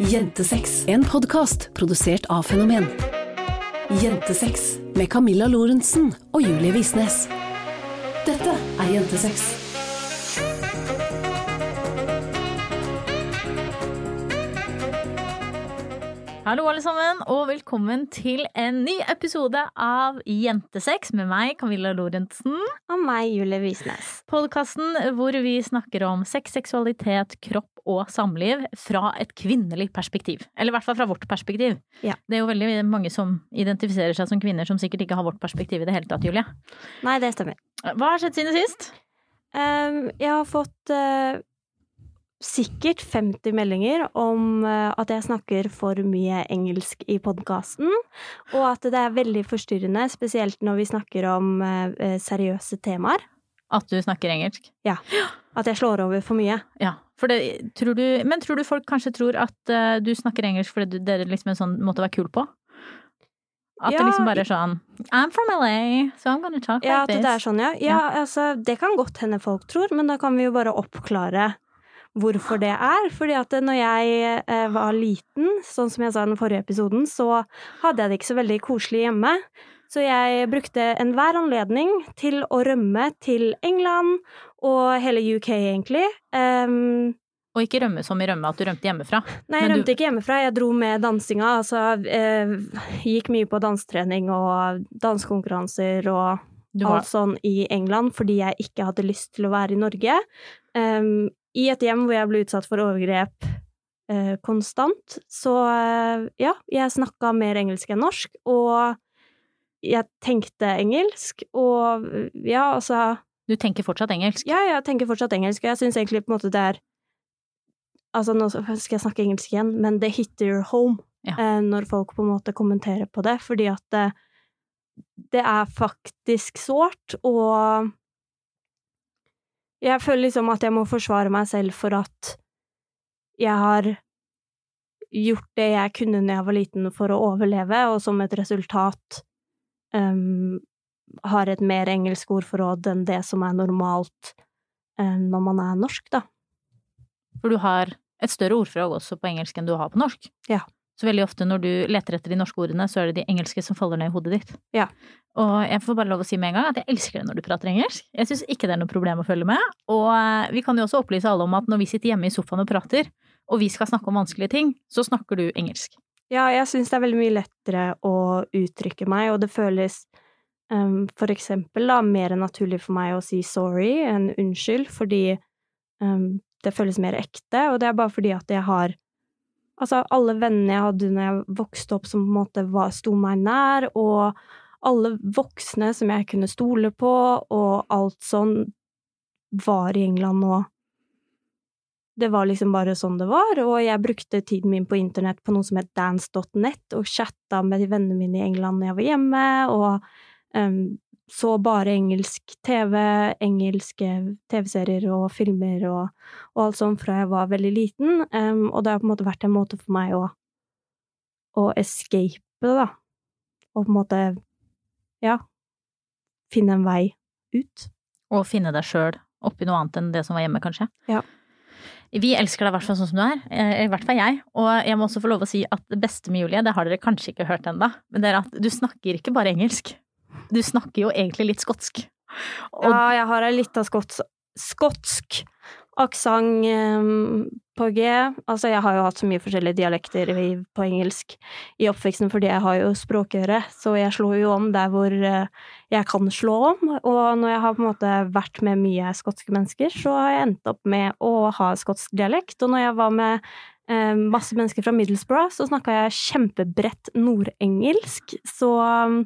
Jentesex, en podkast produsert av Fenomen. Jentesex med Camilla Lorentzen og Julie Visnes. Dette er Jentesex. Hallo alle sammen, og velkommen til en ny episode av Jentesex med meg, Camilla Lorentzen. Og meg, Julie Visnes. Podkasten hvor vi snakker om sex, seksualitet, kropp og samliv fra et kvinnelig perspektiv. Eller i hvert fall fra vårt perspektiv. Ja. Det er jo veldig mange som identifiserer seg som kvinner som sikkert ikke har vårt perspektiv i det hele tatt, Julie. Nei, det stemmer. Hva har skjedd siden sist? Um, jeg har fått uh, sikkert 50 meldinger om uh, at jeg snakker for mye engelsk i podkasten, og at det er veldig forstyrrende, spesielt når vi snakker om uh, seriøse temaer. At du snakker engelsk? Ja. At jeg slår over for mye. Ja. Det, tror du, men tror du folk kanskje tror at uh, du snakker engelsk fordi dere det er liksom en sånn måte å være kul på? At Ja, det liksom bare er sånn I'm from LA, so I'm gonna talk Ja, like this. det er sånn, ja. Ja, altså, det kan godt hende folk tror, men da kan vi jo bare oppklare hvorfor det er. Fordi at når jeg eh, var liten, sånn som jeg sa i den forrige episoden, så hadde jeg det ikke så veldig koselig hjemme. Så jeg brukte enhver anledning til å rømme til England og hele UK, egentlig. Um, Og ikke rømme som i rømme, at du rømte hjemmefra. Nei, jeg rømte du- ikke hjemmefra. Jeg dro med dansinga. Altså, eh, gikk mye på dansetrening og dansekonkurranser og var, alt sånn i England fordi jeg ikke hadde lyst til å være i Norge. Um, I et hjem hvor jeg ble utsatt for overgrep eh, konstant. Så eh, ja, jeg snakka mer engelsk enn norsk, og jeg tenkte engelsk, og ja, altså du tenker fortsatt engelsk. Ja, jeg tenker fortsatt engelsk, og jeg syns egentlig på en måte det er Altså, nå skal jeg snakke engelsk igjen, men det hit your home Ja. eh, når folk på en måte kommenterer på det, fordi at det, det er faktisk sårt, og jeg føler liksom at jeg må forsvare meg selv for at jeg har gjort det jeg kunne når jeg var liten for å overleve, og som et resultat um, har et mer engelsk ordforråd enn det som er normalt eh, når man er norsk, da. For du har et større ordforråd også på engelsk enn du har på norsk. Ja. Så veldig ofte når du leter etter de norske ordene, så er det de engelske som faller ned i hodet ditt. Ja. Og jeg får bare lov å si med en gang at jeg elsker det når du prater engelsk. Jeg syns ikke det er noe problem å følge med. Og eh, vi kan jo også opplyse alle om at når vi sitter hjemme i sofaen og prater, og vi skal snakke om vanskelige ting, så snakker du engelsk. Ja, jeg syns det er veldig mye lettere å uttrykke meg, og det føles um, for eksempel da mer naturlig for meg å si sorry enn unnskyld, fordi um, det føles mer ekte, og det er bare fordi at jeg har Altså, alle vennene jeg hadde når jeg vokste opp som på en måte var, sto meg nær, og alle voksne som jeg kunne stole på, og alt sånn, var i England og det var liksom bare sånn det var, og jeg brukte tiden min på internett på noe som het dance.net, og chatta med de vennene mine i England når jeg var hjemme, og så bare engelsk TV, engelske TV-serier og filmer og, og alt sånt fra jeg var veldig liten, um, og det har på en måte vært en måte for meg å, å escape, da, og på en måte, ja, finne en vei ut. Og finne deg sjøl oppi noe annet enn det som var hjemme, kanskje. Ja. Vi elsker deg i hvert fall sånn som du er, eh, i hvert fall jeg. Og jeg må også få lov å si at det beste med Julie, det har dere kanskje ikke hørt ennå, men det er at du snakker ikke bare engelsk. Du snakker jo egentlig litt skotsk. Og Ja, jeg har ei lita skots, skotsk aksent um, på G. Altså, jeg har jo hatt så mye forskjellige dialekter i, på engelsk i oppveksten fordi jeg har jo språkøre, så jeg slår jo om der hvor uh, jeg kan slå om. Og når jeg har på en måte vært med mye skotske mennesker, så har jeg endt opp med å ha skotsk dialekt. Og når jeg var med masse mennesker fra Middlesbrough, så snakka jeg kjempebredt nordengelsk. Så um,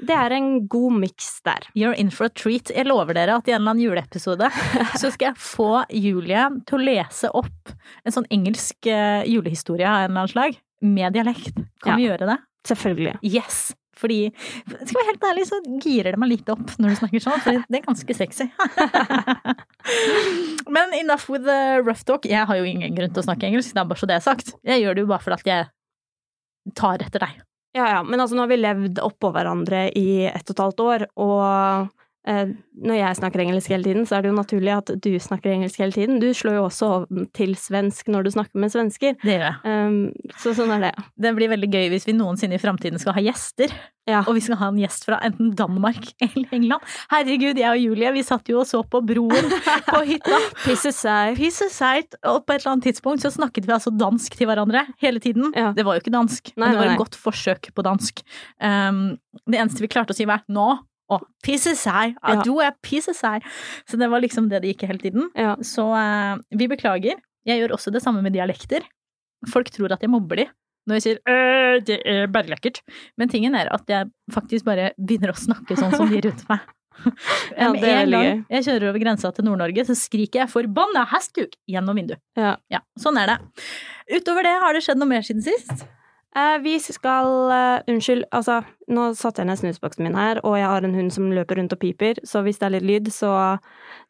det er en god miks der. You're in for a treat. Jeg lover dere at i en eller annen juleepisode så skal jeg få Julie til å lese opp en sånn engelsk eh, julehistorie av en eller annen slag, med dialekt. Kan Ja. vi gjøre det? Selvfølgelig. Yes! Fordi, skal jeg være helt ærlig, så girer det meg litt opp når du snakker sånn, for det er ganske sexy. Men enough with the rough talk. Jeg har jo ingen grunn til å snakke engelsk, det er bare så det er sagt. Jeg gjør det jo bare fordi at jeg tar etter deg. Ja, ja, men altså nå har vi levd oppå hverandre i ett og et halvt år, og når jeg snakker engelsk hele tiden, så er det jo naturlig at du snakker engelsk hele tiden. Du slår jo også til svensk når du snakker med svensker. Det gjør jeg. Um, så sånn er det. Det blir veldig gøy hvis vi noensinne i framtiden skal ha gjester. Ja. Og vi skal ha en gjest fra enten Danmark eller England. Herregud, jeg og Julie, vi satt jo og så på Broen på hytta. Pisse seg. Pisse seigt, og på et eller annet tidspunkt så snakket vi altså dansk til hverandre hele tiden. Ja. Det var jo ikke dansk, Nei, men det var et godt forsøk på dansk. Um, det eneste vi klarte å si var nå, og pisse seg, Ja. du er pisse seg. Så det var liksom det det gikk hele tiden. Ja. Så uh, vi beklager. Jeg gjør også det samme med dialekter. Folk tror at jeg mobber de når jeg sier øh, det er bare lekkert. Men tingen er at jeg faktisk bare begynner å snakke sånn som de rundt meg. Ja, det er en veldig gang jeg kjører over grensa til Nord-Norge, så skriker jeg 'forbanna hestkuk' gjennom vinduet. Ja. Ja, sånn er det. Utover det, har det skjedd noe mer siden sist? Eh, vi skal uh, Unnskyld, altså, nå satte jeg ned snusboksen min her, og jeg har en hund som løper rundt og piper, så hvis det er litt lyd, så,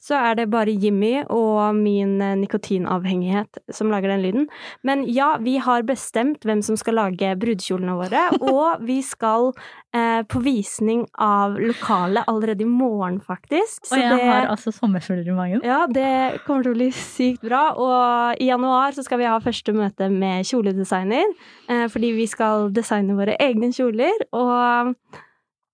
så er det bare Jimmy og min eh, nikotinavhengighet som lager den lyden. Men ja, vi har bestemt hvem som skal lage brudekjolene våre, og vi skal eh, på visning av lokalet allerede i morgen, faktisk. Og jeg har altså sommerfugler i magen. Ja, det kommer til å bli sykt bra. Og i januar så skal vi ha første møte med kjoledesigner. Eh, fordi vi skal designe våre egne kjoler. Og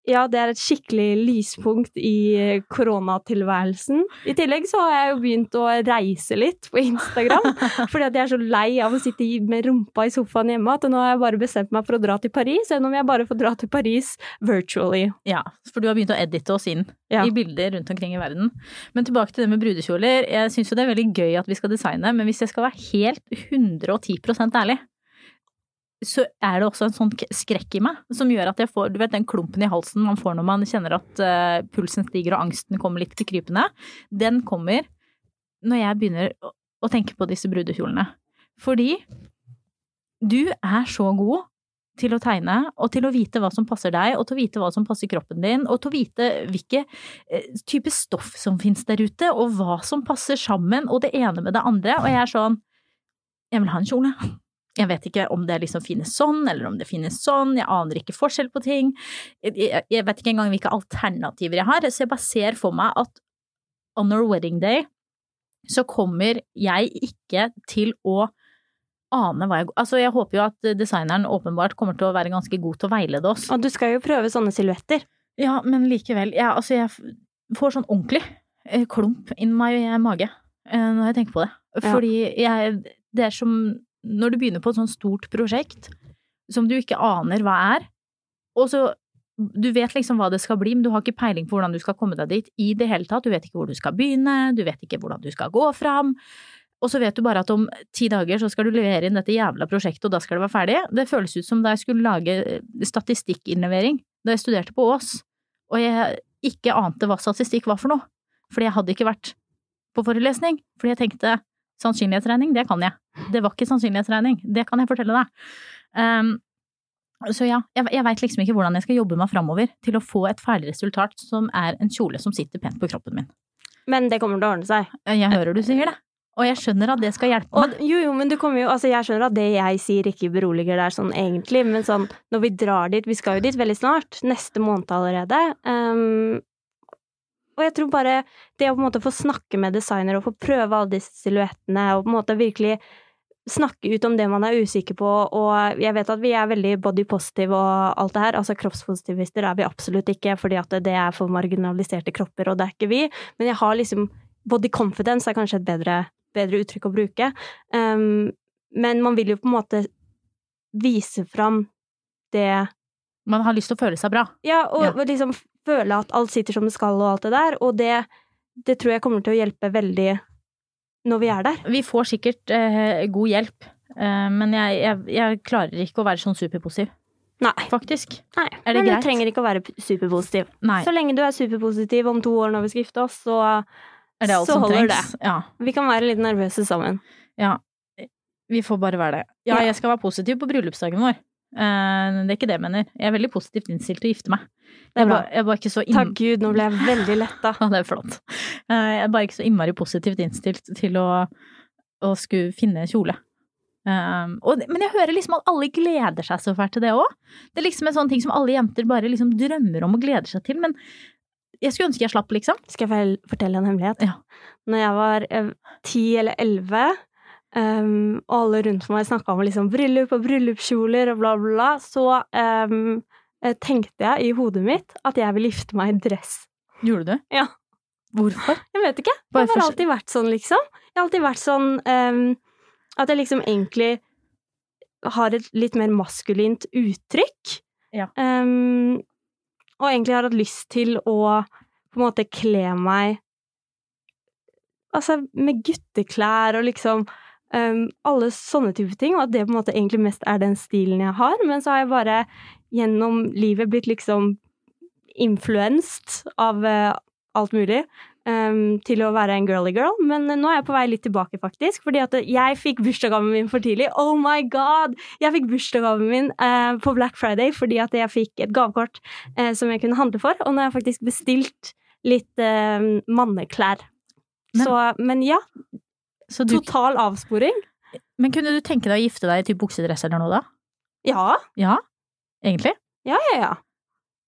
ja, det er et skikkelig lyspunkt i koronatilværelsen. I tillegg så har jeg jo begynt å reise litt på Instagram. fordi at jeg er så lei av å sitte med rumpa i sofaen hjemme at nå har jeg bare bestemt meg for å dra til Paris. Selv om jeg bare får dra til Paris virtually. Ja, for du har begynt å edite oss inn Ja. i bilder rundt omkring i verden. Men tilbake til det med brudekjoler. Jeg syns jo det er veldig gøy at vi skal designe, men hvis jeg skal være helt 110% ærlig, så er det også en sånn skrekk i meg som gjør at jeg får Du vet den klumpen i halsen man får når man kjenner at uh, pulsen stiger og angsten kommer litt til krypende. Den kommer når jeg begynner å, å tenke på disse brudekjolene. Fordi du er så god til å tegne, og til å vite hva som passer deg, og til å vite hva som passer kroppen din, og til å vite hvilke eh, type stoff som finnes der ute, og hva som passer sammen, og det ene med det andre, og jeg er sånn Jeg vil ha en kjole. Jeg vet ikke om det liksom finnes sånn, eller om det finnes sånn, jeg aner ikke forskjell på ting. Jeg, jeg, jeg vet ikke engang hvilke alternativer jeg har, så jeg bare ser for meg at on our wedding day så kommer jeg ikke til å ane hva jeg Altså, jeg håper jo at designeren åpenbart kommer til å være ganske god til å veilede oss. Og du skal jo prøve sånne silhuetter. Ja, men likevel. Ja, altså, jeg får sånn ordentlig eh, klump inn my mage eh, når jeg tenker på det. Fordi jeg Det er som når du begynner på et sånt stort prosjekt som du ikke aner hva er, og så du vet liksom hva det skal bli, men du har ikke peiling på hvordan du skal komme deg dit i det hele tatt. Du vet ikke hvor du skal begynne, du vet ikke hvordan du skal gå fram. Og så vet du bare at om ti dager så skal du levere inn dette jævla prosjektet, og da skal det være ferdig. Det føles ut som da jeg skulle lage eh, statistikkinnlevering da jeg studerte på Ås, og jeg ikke ante hva statistikk var for noe. Fordi jeg hadde ikke vært på forelesning. Fordi jeg tenkte sannsynlighetsregning, det kan jeg. Det var ikke sannsynlighetsregning, det kan jeg fortelle deg. Um, så ja, jeg, jeg veit liksom ikke hvordan jeg skal jobbe meg framover til å få et ferdig resultat som er en kjole som sitter pent på kroppen min. Men det kommer til å ordne seg. Jeg hører du sier det, og jeg skjønner at det skal hjelpe meg. Og, jo, jo, men du kommer jo Altså, jeg skjønner at det jeg sier ikke beroliger deg sånn egentlig, men sånn når vi drar dit Vi skal jo dit veldig snart. Neste måned allerede. Um, og jeg tror bare det å på en måte få snakke med designer og få prøve alle disse silhuettene og på en måte virkelig snakke ut om det man er usikker på, og jeg vet at vi er veldig body positive og alt det her. Altså kroppspositivister er vi absolutt ikke, fordi at det er for marginaliserte kropper, og det er ikke vi. Men jeg har liksom Body confidence er kanskje et bedre, bedre uttrykk å bruke. Um, men man vil jo på en måte vise fram det Man har lyst til å føle seg bra. Ja, og Ja. liksom føle at alt sitter som det skal og alt det der, og det, det tror jeg kommer til å hjelpe veldig når vi er der. Vi får sikkert eh, god hjelp, eh, men jeg, jeg, jeg klarer ikke å være sånn superpositiv, Nei. faktisk. Nei. Er det men greit? du trenger ikke å være superpositiv. Nei. Så lenge du er superpositiv om to år når vi skal gifte oss, så, det så holder trengs? Ja. vi kan være litt nervøse sammen. ja. Vi får bare være det. Ja, Ja. jeg skal være positiv på bryllupsdagen vår. Eh, det er ikke det jeg mener. Jeg er veldig positivt innstilt til å gifte meg. Det Jeg var, jeg var ikke så inn... Takk Gud, nå ble jeg veldig letta. Ja, det er flott. Eh, Jeg er bare ikke så innmari positivt innstilt til å, å skulle finne kjole. Um, og, men jeg hører liksom at alle gleder seg så fælt til det òg. Det er liksom en sånn ting som alle jenter bare liksom drømmer om og gleder seg til. Men Jeg skulle ønske jeg slapp, liksom. Skal jeg fortelle en hemmelighet? Ja. Når jeg var ti eller elleve, um, og alle rundt meg snakka om liksom bryllup og bryllupskjoler og bla, bla, bla, så um, tenkte jeg i hodet mitt at jeg ville gifte meg i dress. Gjorde du? Ja. Hvorfor? Jeg vet ikke. Jeg har alltid vært sånn, liksom. Jeg har alltid vært sånn um, at jeg liksom egentlig har et litt mer maskulint uttrykk. Ja. Og egentlig har hatt lyst til å på en måte kle meg Altså med gutteklær og liksom um, alle sånne type ting, og at det på en måte egentlig mest er den stilen jeg har. Men så har jeg bare gjennom livet blitt liksom influenced av uh, alt mulig um, til å være en girly girl, men nå er jeg på vei litt tilbake, faktisk. Fordi at jeg fikk bursdagsgaven min for tidlig. Oh my god! Jeg fikk bursdagsgaven min uh, på Black Friday fordi at jeg fikk et gavekort eh, som jeg kunne handle for, og nå har jeg faktisk bestilt litt eh, manneklær. Men- Så, men ja, Så du, total avsporing. men kunne du tenke deg å gifte deg i typ buksedress eller noe, da? Ja, Ja? Egentlig? ja, ja, ja.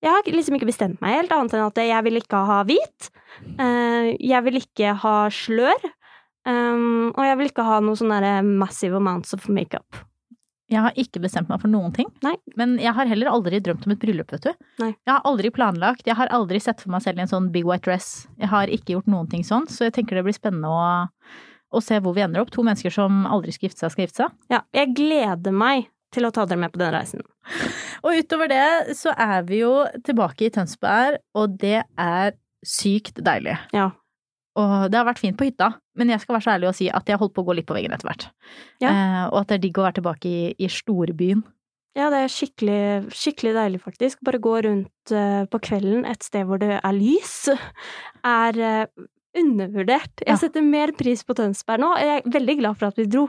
Jeg har liksom ikke bestemt meg helt, annet enn at jeg vil ikke ha hvit. eh, jeg vil ikke ha slør. Um, og jeg vil ikke ha noe sånn derre massive amounts of makeup. Jeg har ikke bestemt meg for noen ting. Nei. Men jeg har heller aldri drømt om et bryllup, vet du. Nei. Jeg har aldri planlagt, jeg har aldri sett for meg selv i en sånn big white dress. Jeg har ikke gjort noen ting sånn, så jeg tenker det blir spennende å, å se hvor vi ender opp. To mennesker som aldri skal gifte seg, skal gifte seg. Ja, jeg gleder meg til å ta dere med på den reisen. Og utover det så er vi jo tilbake i Tønsberg, og det er sykt deilig. Ja. Og det har vært fint på hytta, men jeg skal være så ærlig å si at jeg holdt på å gå litt på veggen etter hvert. Ja. Eh, og at det er digg å være tilbake i, i storbyen. Ja, det er skikkelig, skikkelig deilig, faktisk. Bare gå rundt eh, på kvelden et sted hvor det er lys, er eh, undervurdert. Jeg Ja. setter mer pris på Tønsberg nå. Jeg er veldig glad for at vi dro,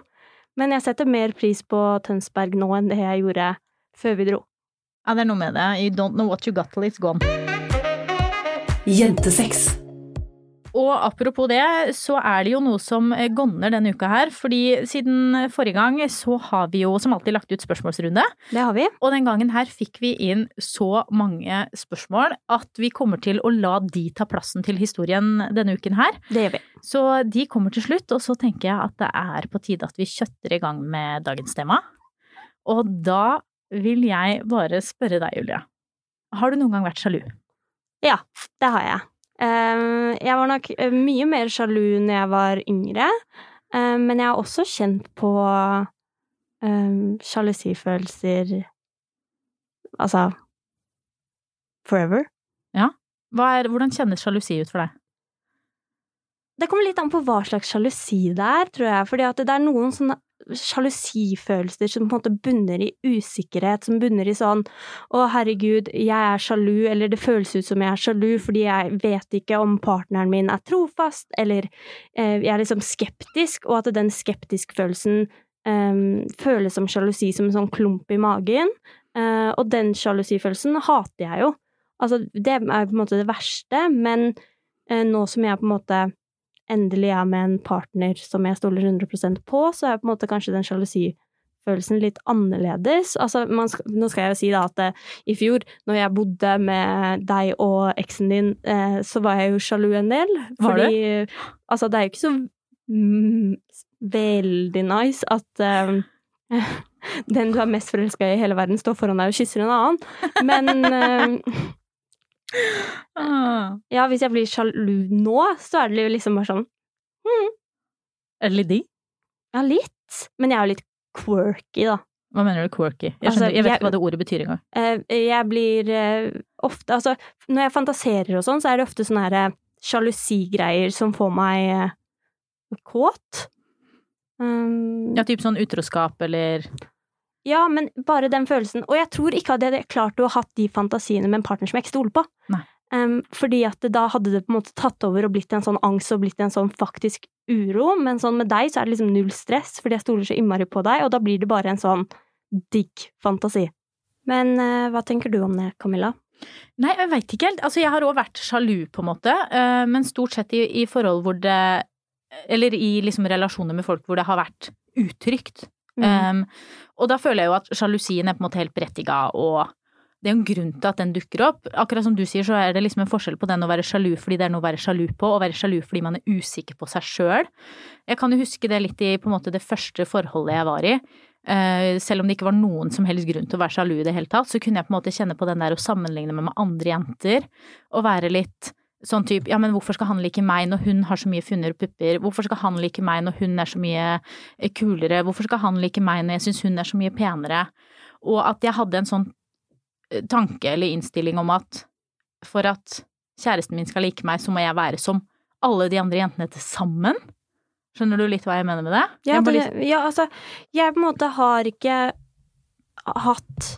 men jeg setter mer pris på Tønsberg nå enn det jeg gjorde før vi dro. Ja, det er noe med det. You don't know what you got till it's gone. Jentesex. Og apropos det, så er det jo noe som gonner denne uka her. Fordi siden forrige gang så har vi jo som alltid lagt ut spørsmålsrunde. Det har vi. Og den gangen her fikk vi inn så mange spørsmål at vi kommer til å la de ta plassen til historien denne uken her. Det gjør vi. Så de kommer til slutt, og så tenker jeg at det er på tide at vi kjøtter i gang med dagens tema. Og da vil jeg bare spørre deg, Julia. Har du noen gang vært sjalu? Ja, det har jeg. Eh, jeg var nok eh, mye mer sjalu når jeg var yngre, eh, men jeg har også kjent på um, sjalusifølelser Altså forever. Hva er, hvordan kjennes sjalusi ut for deg? Det kommer litt an på hva slags sjalusi det er, tror jeg. Fordi det er noen sånne sjalusifølelser som på en måte bunner i usikkerhet, som bunner i sånn å herregud, jeg er sjalu, eller det føles ut som jeg er sjalu fordi jeg vet ikke om partneren min er trofast, eller eh, jeg er liksom skeptisk, og at den skeptisk-følelsen eh, føles som sjalusi som en sånn klump i magen. Eh, og den sjalusifølelsen hater jeg jo. Altså, det er på en måte det verste, men eh, nå som jeg på en måte endelig er med en partner som jeg stoler 100% på, så er på en måte kanskje den sjalusifølelsen litt annerledes. Altså, man nå skal jeg jo si da at eh, i fjor, når jeg bodde med deg og eksen din, eh, så var jeg jo sjalu en del. Var Fordi altså, det er jo ikke så mm, veldig nice at eh, den du er mest forelska i i hele verden, står foran deg og kysser en annen. Men eh, Ah. ja, hvis jeg blir sjalu nå, så er det jo liksom bare sånn Er det litt digg? Ja, litt. Men jeg er jo litt quirky, da. Hva mener du quirky? Jeg, Altså, skjønner, jeg vet ikke hva det ordet betyr engang. Eh, Jeg blir eh, ofte Altså, når jeg fantaserer og sånn, så er det ofte sånne her eh, sjalusigreier som får meg kåt. Um, Ja, typ sånn utroskap eller ja, men bare den følelsen. Og jeg tror ikke at jeg hadde klart å ha hatt de fantasiene med en partner som jeg ikke stoler på. Um, fordi at da hadde det på en måte tatt over og blitt en sånn angst og blitt en sånn faktisk uro. Men sånn med deg så er det liksom null stress, fordi jeg stoler så innmari på deg, og da blir det bare en sånn digg fantasi. Men uh, hva tenker du om det, Camilla? Nei, jeg veit ikke helt. Altså, jeg har òg vært sjalu, på en måte, Uh, men stort sett i, i forhold hvor det Eller i liksom relasjoner med folk hvor det har vært utrygt. Mm. Um, og da føler jeg jo at sjalusien er på en måte helt berettiga, og det er jo en grunn til at den dukker opp. Akkurat som du sier, så er det liksom en forskjell på den å være sjalu fordi det er noe å være sjalu på, og være sjalu fordi man er usikker på seg sjøl. Jeg kan jo huske det litt i på en måte det første forholdet jeg var i. Uh, selv om det ikke var noen som helst grunn til å være sjalu i det hele tatt, så kunne jeg på en måte kjenne på den der å sammenligne meg med andre jenter, og være litt sånn type ja, men hvorfor skal han like meg når hun har så mye funner og pupper, hvorfor skal han like meg når hun er så mye eh, kulere, hvorfor skal han like meg når jeg syns hun er så mye penere, og at jeg hadde en sånn tanke eller innstilling om at for at kjæresten min skal like meg, så må jeg være som alle de andre jentene til sammen. Skjønner du litt hva jeg mener med det? Ja, det, ja altså, jeg på en måte har ikke hatt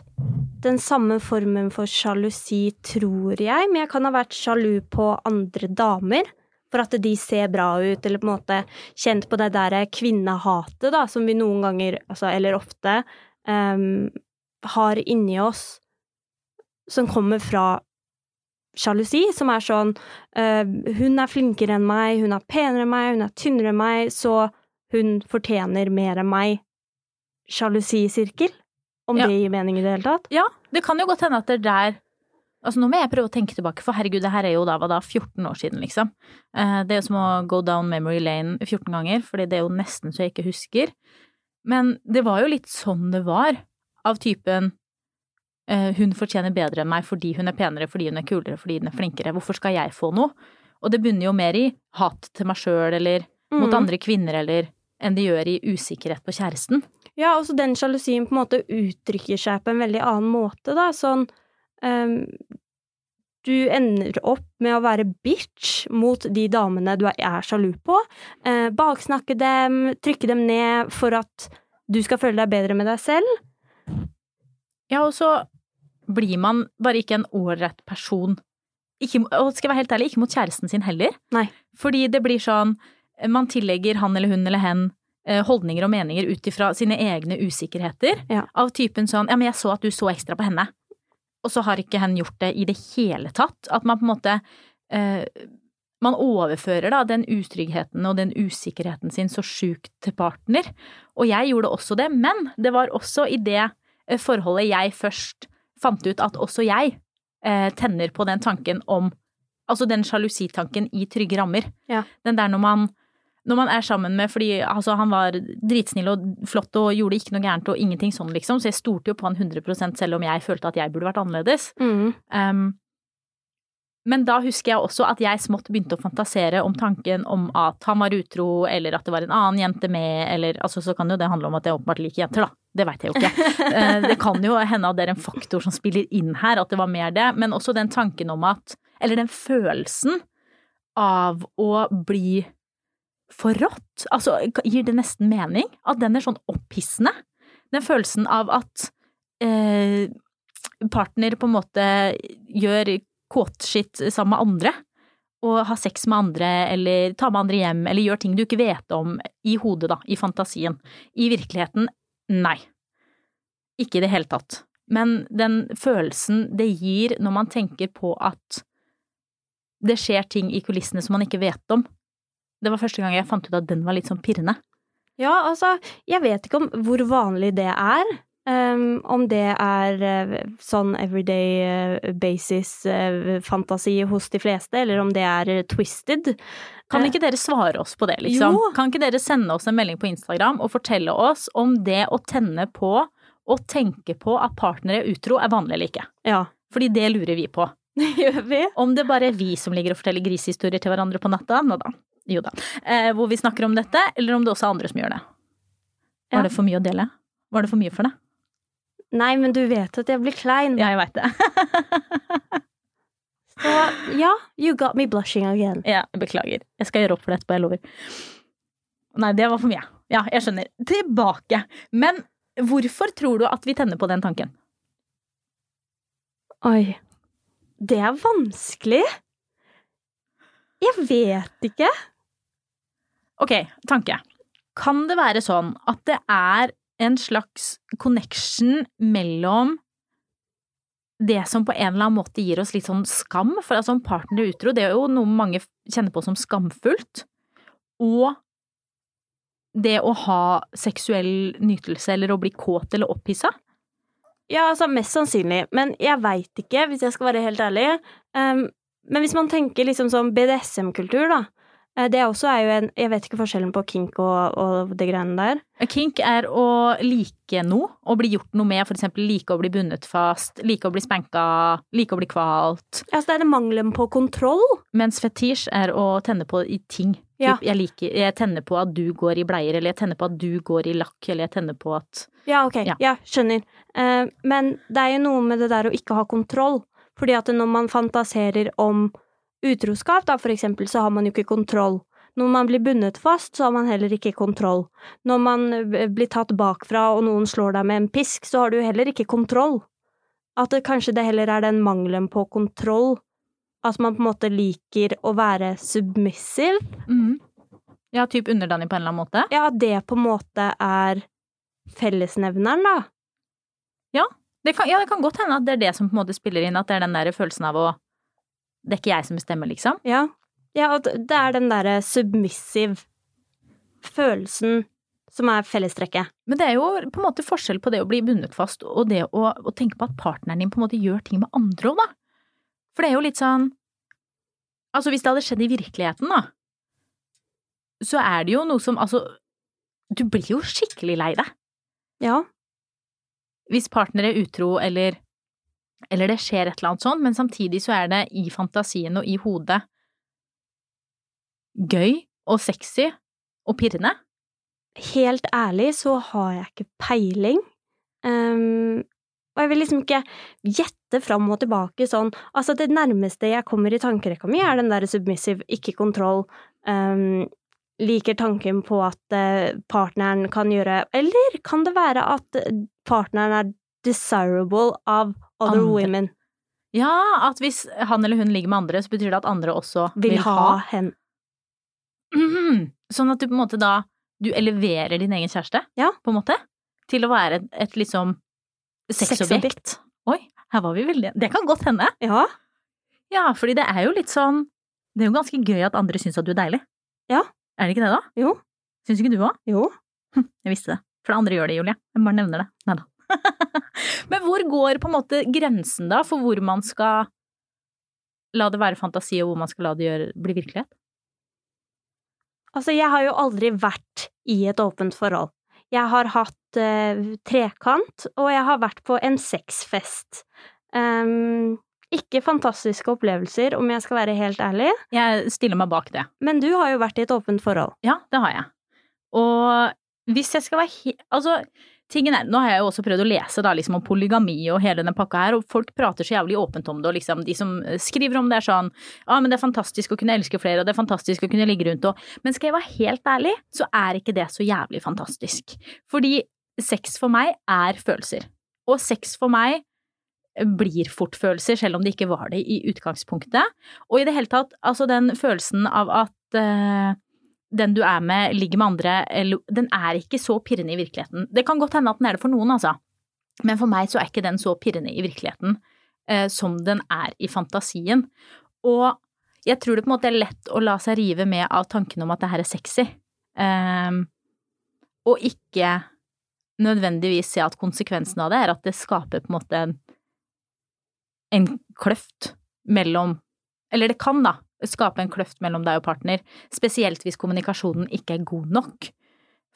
den samme formen for sjalusi, tror jeg, men jeg kan ha vært sjalu på andre damer. For at de ser bra ut, eller på en måte kjent på det der kvinnehatet, da, som vi noen ganger, altså, eller ofte, um, har inni oss som kommer fra sjalusi, som er sånn uh, Hun er flinkere enn meg, hun er penere enn meg, hun er tynnere enn meg, så hun fortjener mer enn meg. Sjalusisirkel? Om Ja. det gir mening i det hele tatt? Ja, det kan jo godt hende at det er der Altså nå må jeg prøve å tenke tilbake, for herregud, det her er jo da, da, 14 år siden, liksom. Eh, Det er jo som å go down memory lane 14 ganger, fordi det er jo nesten så jeg ikke husker. Men det var jo litt sånn det var, av typen eh, hun fortjener bedre enn meg fordi hun er penere, fordi hun er kulere, fordi hun er flinkere. Hvorfor skal jeg få noe? Og det bunner jo mer i hat til meg sjøl eller mot Mm. andre kvinner eller enn det gjør i usikkerhet på kjæresten. Ja, også den sjalusien på en måte uttrykker seg på en veldig annen måte, da. Sånn um, Du ender opp med å være bitch mot de damene du er sjalu på. Uh, baksnakke dem, trykke dem ned for at du skal føle deg bedre med deg selv. Ja, og så blir man bare ikke en ålreit person. Ikke, og skal jeg være helt ærlig, ikke mot kjæresten sin heller. Nei. Fordi det blir sånn, man tillegger han eller hun eller hen holdninger og meninger ut ifra sine egne usikkerheter. Ja. Av typen sånn, ja, men jeg så at du så ekstra på henne. Og så har ikke hen gjort det i det hele tatt. At man på en måte eh, Man overfører da den utryggheten og den usikkerheten sin så sjukt til partner. Og jeg gjorde også det, men det var også i det eh, forholdet jeg først fant ut at også jeg eh, tenner på den tanken om Altså den sjalusitanken i trygge rammer. Ja. Den der når man når man er sammen med Fordi altså, han var dritsnill og flott og gjorde ikke noe gærent og ingenting sånn, liksom, så jeg stolte jo på han 100 selv om jeg følte at jeg burde vært annerledes. Mm. Um, men da husker jeg også at jeg smått begynte å fantasere om tanken om at han var utro, eller at det var en annen jente med, eller altså så kan jo det handle om at jeg åpenbart liker jenter, da. Det veit jeg jo ikke. Eh, det kan jo hende at det er en faktor som spiller inn her, at det var mer det, men også den tanken om at Eller den følelsen av å bli forrådt. Altså, gir det nesten mening? At den er sånn opphissende? Den følelsen av at eh, partner på en måte gjør kåtskitt sammen med andre, og har sex med andre, eller tar med andre hjem, eller gjør ting du ikke vet om i hodet, da, i fantasien. I virkeligheten, nei. Ikke i det hele tatt. Men den følelsen det gir når man tenker på at det skjer ting i kulissene som man ikke vet om, det var første gang jeg fant ut at den var litt sånn pirrende. Ja, altså, jeg vet ikke om hvor vanlig det er. Um, om det er uh, sånn everyday uh, basis-fantasi hos de fleste, eller om det er eh, twisted. Kan Eh, ikke dere svare oss på det, liksom? Jo. Kan ikke dere sende oss en melding på Instagram og fortelle oss om det å tenne på og tenke på at partnere er utro er vanlig eller ikke? Ja. Fordi det lurer vi på. Gjør vi? Om det bare er vi som ligger og forteller grisehistorier til hverandre på natta, nå da. Jo da. Eh, hvor vi snakker om dette, eller om det også er andre som gjør det. Var Ja. det for mye å dele? Var det for mye for deg? Nei, men du vet at jeg blir klein. Ja, jeg veit det. Så ja, you got me blushing again. ja, beklager. Jeg skal gjøre opp for det etterpå, jeg lover. Nei, det var for mye. Ja, jeg skjønner. Tilbake. Men hvorfor tror du at vi tenner på den tanken? Oi. Det er vanskelig. Jeg vet ikke. Ok, tanke. Kan det være sånn at det er en slags connection mellom det som på en eller annen måte gir oss litt sånn skam, for altså en partner er utro, det er jo noe mange kjenner på som skamfullt, og det å ha seksuell nytelse eller å bli kåt eller opphissa. Ja, altså mest sannsynlig, men jeg veit ikke, hvis jeg skal være helt ærlig. Um, men hvis man tenker liksom sånn BDSM-kultur, da. Eh, Det også er jo en Jeg vet ikke forskjellen på kink og, og det greiene der. Kink er å like noe, å bli gjort noe med, for eksempel like å bli bundet fast, like å bli spanka, like å bli kvalt. Ja, så det er det mangelen på kontroll. Mens fetisj er å tenne på i ting. Ja. Typ, jeg, liker, jeg tenner på at du går i bleier, eller jeg tenner på at du går i lakk, eller jeg tenner på at Ja, ok. Ja. Ja, skjønner. Eh, men det er jo noe med det der å ikke ha kontroll. Fordi at når man fantaserer om utroskap, da, for eksempel, så har man jo ikke kontroll. Når man blir bundet fast, så har man heller ikke kontroll. Når man eh, blir tatt bakfra og noen slår deg med en pisk, så har du heller ikke kontroll. At det kanskje det heller er den mangelen på kontroll. At man på en måte liker å være submissive. Ja, typ underdanig på en eller annen måte. Ja, det på en måte er fellesnevneren, da. Det kan, ja, det kan godt hende at det er det som på en måte spiller inn, at det er den der følelsen av å Det er ikke jeg som bestemmer, liksom. Ja. ja, og det er den derre submissive følelsen som er fellestrekket. Men det er jo på en måte forskjell på det å bli bundet fast og det å, å tenke på at partneren din på en måte gjør ting med andre òg, da. For det er jo litt sånn Altså, hvis det hadde skjedd i virkeligheten, da, så er det jo noe som Altså, du blir jo skikkelig lei deg Ja. hvis partner er utro eller eller det skjer et eller annet sånn, men samtidig så er det i fantasien og i hodet gøy og sexy og pirrende. Helt ærlig så har jeg ikke peiling. Um, og jeg vil liksom ikke gjette fram og tilbake sånn Altså, det nærmeste jeg kommer i tankerekka mi, er den der submissive, ikke kontroll. um, liker tanken på at eh, partneren kan gjøre Eller kan det være at partneren er desirable av other Andre. women? Ja, at hvis han eller hun ligger med andre, så betyr det at andre også Vil, ha hen. -hmm. Sånn at du på en måte da Du eleverer din egen kjæreste, Ja. på en måte, til å være et, et liksom sexobjekt. Oi, her var vi veldig Det kan godt hende. Ja. Ja, fordi det er jo litt sånn Det er jo ganske gøy at andre syns at du er deilig. Ja. Er det ikke det, da? Jo. Syns ikke du òg? Jo. Jeg visste det. For andre gjør det, Julie. Jeg bare nevner det. Nei da. Men hvor går på en måte grensen, da, for hvor man skal la det være fantasi, og hvor man skal la det gjøre, bli virkelighet? Altså, jeg har jo aldri vært i et åpent forhold. Jeg har hatt eh, trekant, og jeg har vært på en sexfest. Um, ikke fantastiske opplevelser, om jeg skal være helt ærlig, Jeg stiller meg bak det. men du har jo vært i et åpent forhold. Ja, det har jeg. Og hvis jeg skal være he... Altså, tingen er, nå har jeg jo også prøvd å lese da, liksom, om polygami og hele den pakka her, og folk prater så jævlig åpent om det, og liksom, de som skriver om det er sånn ja, men det er fantastisk å kunne elske flere, og det er fantastisk å kunne ligge rundt, og Men skal jeg være helt ærlig, så er ikke det så jævlig fantastisk. Fordi sex for meg er følelser. Og sex for meg blir fort følelser, selv om det ikke var det i utgangspunktet. Og i det hele tatt, altså den følelsen av at eh, den du er med, ligger med andre, den er ikke så pirrende i virkeligheten. Det kan godt hende at den er det for noen, altså. Men for meg så er ikke den så pirrende i virkeligheten eh, som den er i fantasien. Og jeg tror det på en måte er lett å la seg rive med av tanken om at det her er sexy. Ehm, og ikke nødvendigvis se at konsekvensen av det er at det skaper på en måte en kløft mellom Eller det kan, da, skape en kløft mellom deg og partner, spesielt hvis kommunikasjonen ikke er god nok.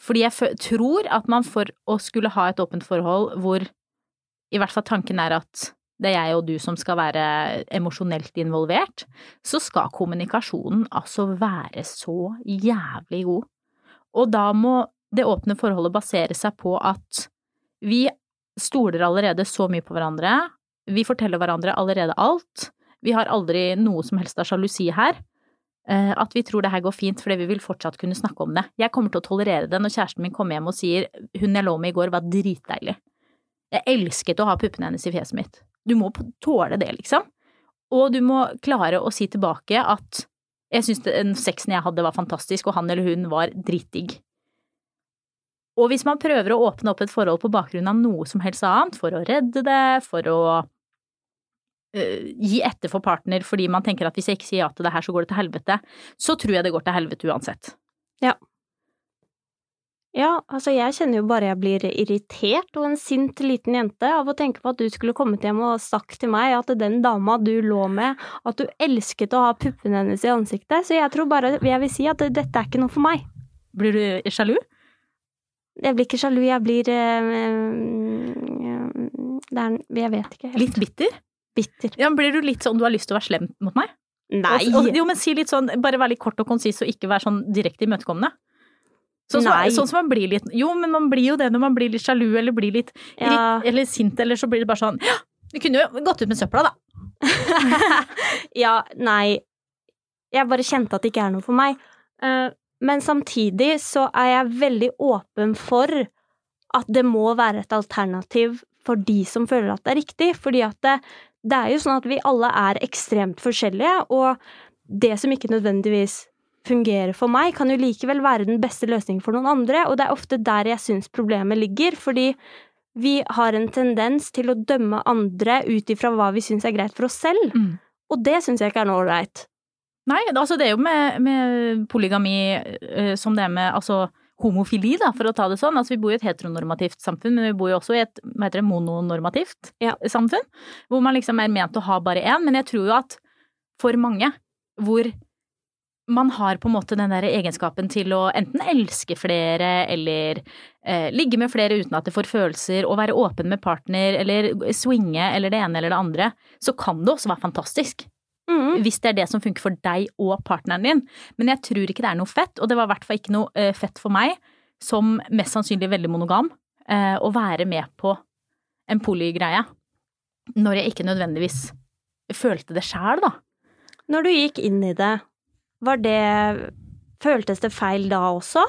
Fordi jeg tror at man for å skulle ha et åpent forhold hvor i hvert fall tanken er at det er jeg og du som skal være emosjonelt involvert, så skal kommunikasjonen altså være så jævlig god. Og da må det åpne forholdet basere seg på at vi stoler allerede så mye på hverandre, vi forteller hverandre allerede alt, vi har aldri noe som helst av sjalusi her. Eh, At vi tror det her går fint fordi vi vil fortsatt kunne snakke om det. Jeg kommer til å tolerere det når kjæresten min kommer hjem og sier hun jeg lå med i går var dritdeilig. Jeg elsket å ha puppene hennes i fjeset mitt. Du må tåle det, liksom. Og du må klare å si tilbake at jeg syns den sexen jeg hadde var fantastisk, og han eller hun var dritdigg. Og hvis man prøver å åpne opp et forhold på bakgrunn av noe som helst annet, for å redde det, for å gi etter for partner fordi man tenker at hvis jeg ikke sier ja til det her, så går det til helvete, så tror jeg det går til helvete uansett. Ja. Ja, altså jeg kjenner jo bare jeg blir irritert og en sint liten jente av å tenke på at du skulle kommet hjem og sagt til meg at den dama du lå med, at du elsket å ha puppene hennes i ansiktet, så jeg tror bare jeg vil si at dette er ikke noe for meg. Blir du sjalu? Jeg blir ikke sjalu, jeg blir øh, det er, Jeg vet ikke helt. Litt bitter? Bitter. Ja, Blir du litt sånn du har lyst til å være slem mot meg? Nei! Og, og, jo, men si litt sånn, bare vær litt kort og konsis og ikke vær sånn direkte imøtekommende. Sånn som, sånn som man blir litt Jo, men man blir jo det når man blir litt sjalu eller blir litt Ja. irrit- eller sint, eller så blir det bare sånn Ja, du kunne jo gått ut med søpla, da. ja, nei. Jeg bare kjente at det ikke er noe for meg. Eh, Men samtidig så er jeg veldig åpen for at det må være et alternativ for de som føler at det er riktig. Fordi at det, det er jo sånn at vi alle er ekstremt forskjellige, og det som ikke nødvendigvis fungerer for meg, kan jo likevel være den beste løsningen for noen andre, og det er ofte der jeg syns problemet ligger, fordi vi har en tendens til å dømme andre ut ifra hva vi syns er greit for oss selv, Mm. og det syns jeg ikke er noe ålreit. Nei, altså det er jo med, med polygami eh, som det er med altså homofili, da, for å ta det sånn. Altså vi bor i et heteronormativt samfunn, men vi bor jo også i et hva heter det, mononormativt Ja. samfunn. Hvor man liksom er ment å ha bare én. Men jeg tror jo at for mange hvor man har på en måte den der egenskapen til å enten elske flere eller eh, ligge med flere uten at det får følelser, og være åpen med partner eller swinge eller det ene eller det andre, så kan det også være fantastisk Mm. hvis det er det som funker for deg og partneren din. Men jeg tror ikke det er noe fett, og det var i hvert fall ikke noe eh, fett for meg, som mest sannsynlig veldig monogam, eh, å være med på en polygreie når jeg ikke nødvendigvis følte det sjæl, da. Når du gikk inn i det, var det Føltes det feil da også?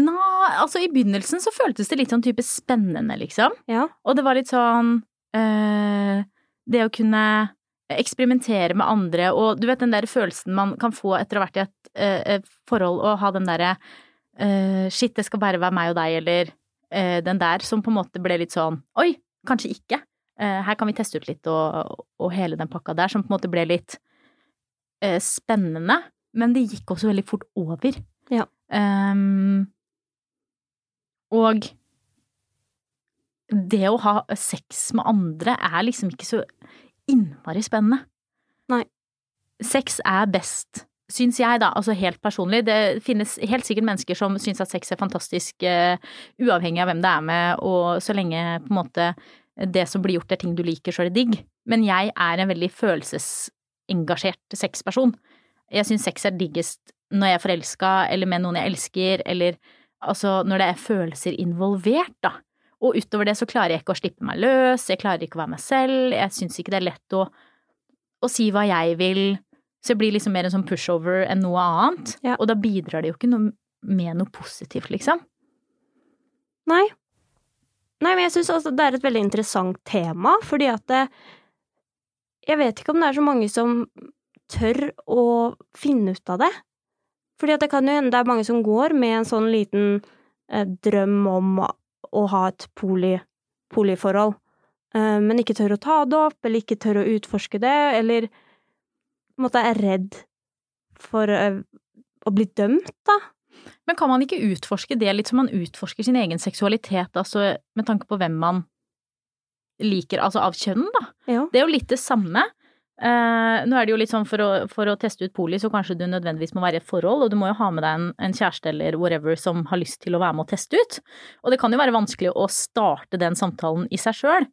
Nå, altså i begynnelsen så føltes det litt sånn type spennende, liksom. Ja. Og det var litt sånn øh, Det å kunne eksperimentere med andre, og du vet den der følelsen man kan få etter å ha vært i et eh, forhold, og ha den derre eh, Shit, det skal bare være meg og deg, eller eh, den der, som på en måte ble litt sånn Oi, kanskje ikke. Eh, her kan vi teste ut litt, og, og hele den pakka der, som på en måte ble litt eh, spennende. Men det gikk også veldig fort over. Ja. Um, og det å ha sex med andre er liksom ikke så innmari spennende. Nei. Sex er best, syns jeg da, altså helt personlig. Det finnes helt sikkert mennesker som syns at sex er fantastisk, uh, uavhengig av hvem det er med, og så lenge på en måte det som blir gjort er ting du liker, så er det digg. Men jeg er en veldig følelsesengasjert sexperson. Jeg syns sex er diggest når jeg er forelska, eller med noen jeg elsker, eller altså når det er følelser involvert, da. Og utover det så klarer jeg ikke å slippe meg løs, jeg klarer ikke å være meg selv, jeg syns ikke det er lett å, å si hva jeg vil, så jeg blir liksom mer en sånn pushover enn noe annet. Ja. Og da bidrar det jo ikke noe med noe positivt, liksom. Nei. Nei, men jeg syns altså det er et veldig interessant tema, fordi at det Jeg vet ikke om det er så mange som tør å finne ut av det. Fordi at det kan jo hende det er mange som går med en sånn liten eh, drøm om å ha et poli, poliforhold, eh, men ikke tør å ta det opp, eller ikke tør å utforske det, eller på en måte er redd for eh, å bli dømt, da. Men kan man ikke utforske det litt som man utforsker sin egen seksualitet, altså med tanke på hvem man liker, altså av kjønn, da? Ja. Det er jo litt det samme. Eh, nå er det jo litt sånn for å, for å teste ut poli, så kanskje du nødvendigvis må være i et forhold, og du må jo ha med deg en, en kjæreste eller whatever som har lyst til å være med og teste ut. Og det kan jo være vanskelig å starte den samtalen i seg sjøl,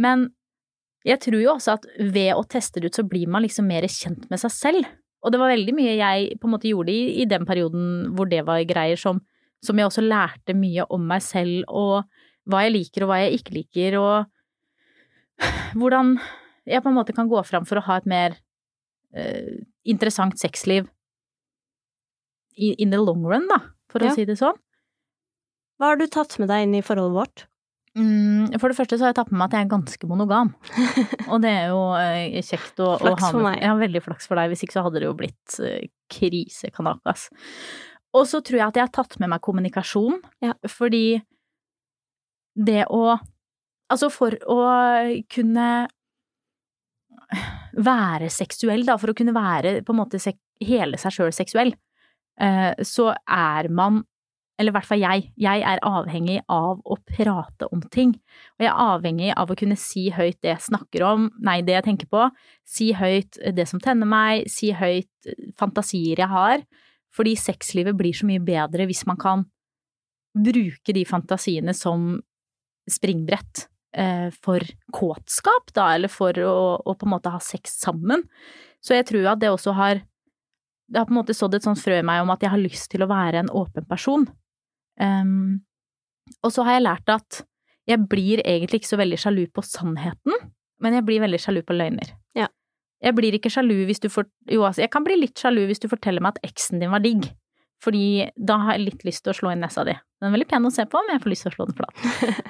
men jeg tror jo også at ved å teste det ut, så blir man liksom mer kjent med seg selv. Og det var veldig mye jeg på en måte gjorde i, i den perioden hvor det var greier, som, som jeg også lærte mye om meg selv, og hva jeg liker og hva jeg ikke liker, og hvordan jeg på en måte kan gå fram for å ha et mer eh, interessant sexliv i, in the long run, da, for Ja. å si det sånn. Hva har du tatt med deg inn i forholdet vårt? Mm, for det første så har jeg tatt med meg at jeg er ganske monogam. Og det er jo eh, kjekt å, å Flaks ha for med. meg. Ja, veldig flaks for deg. Hvis ikke så hadde det jo blitt uh, krisekanakas. Og så tror jeg at jeg har tatt med meg kommunikasjon, Ja. fordi det å Altså for å kunne være seksuell, da, for å kunne være på en måte hele seg sjøl seksuell, eh, så er man eller i hvert fall jeg, jeg er avhengig av å prate om ting. Og jeg er avhengig av å kunne si høyt det jeg snakker om, nei, det jeg tenker på, si høyt det som tenner meg, si høyt fantasier jeg har, fordi sexlivet blir så mye bedre hvis man kan bruke de fantasiene som springbrett eh, for kåtskap, da, eller for å, å, på en måte ha sex sammen. Så jeg tror at det også har det har på en måte sådd et sånt frø i meg om at jeg har lyst til å være en åpen person. Um, og så har jeg lært at jeg blir egentlig ikke så veldig sjalu på sannheten, men jeg blir veldig sjalu på løgner. Ja. Jeg blir ikke sjalu hvis du får Jo, altså, jeg kan bli litt sjalu hvis du forteller meg at eksen din var digg, fordi da har jeg litt lyst til å slå inn nesa di. Den er veldig pen å se på, men jeg får lyst til å slå den flat.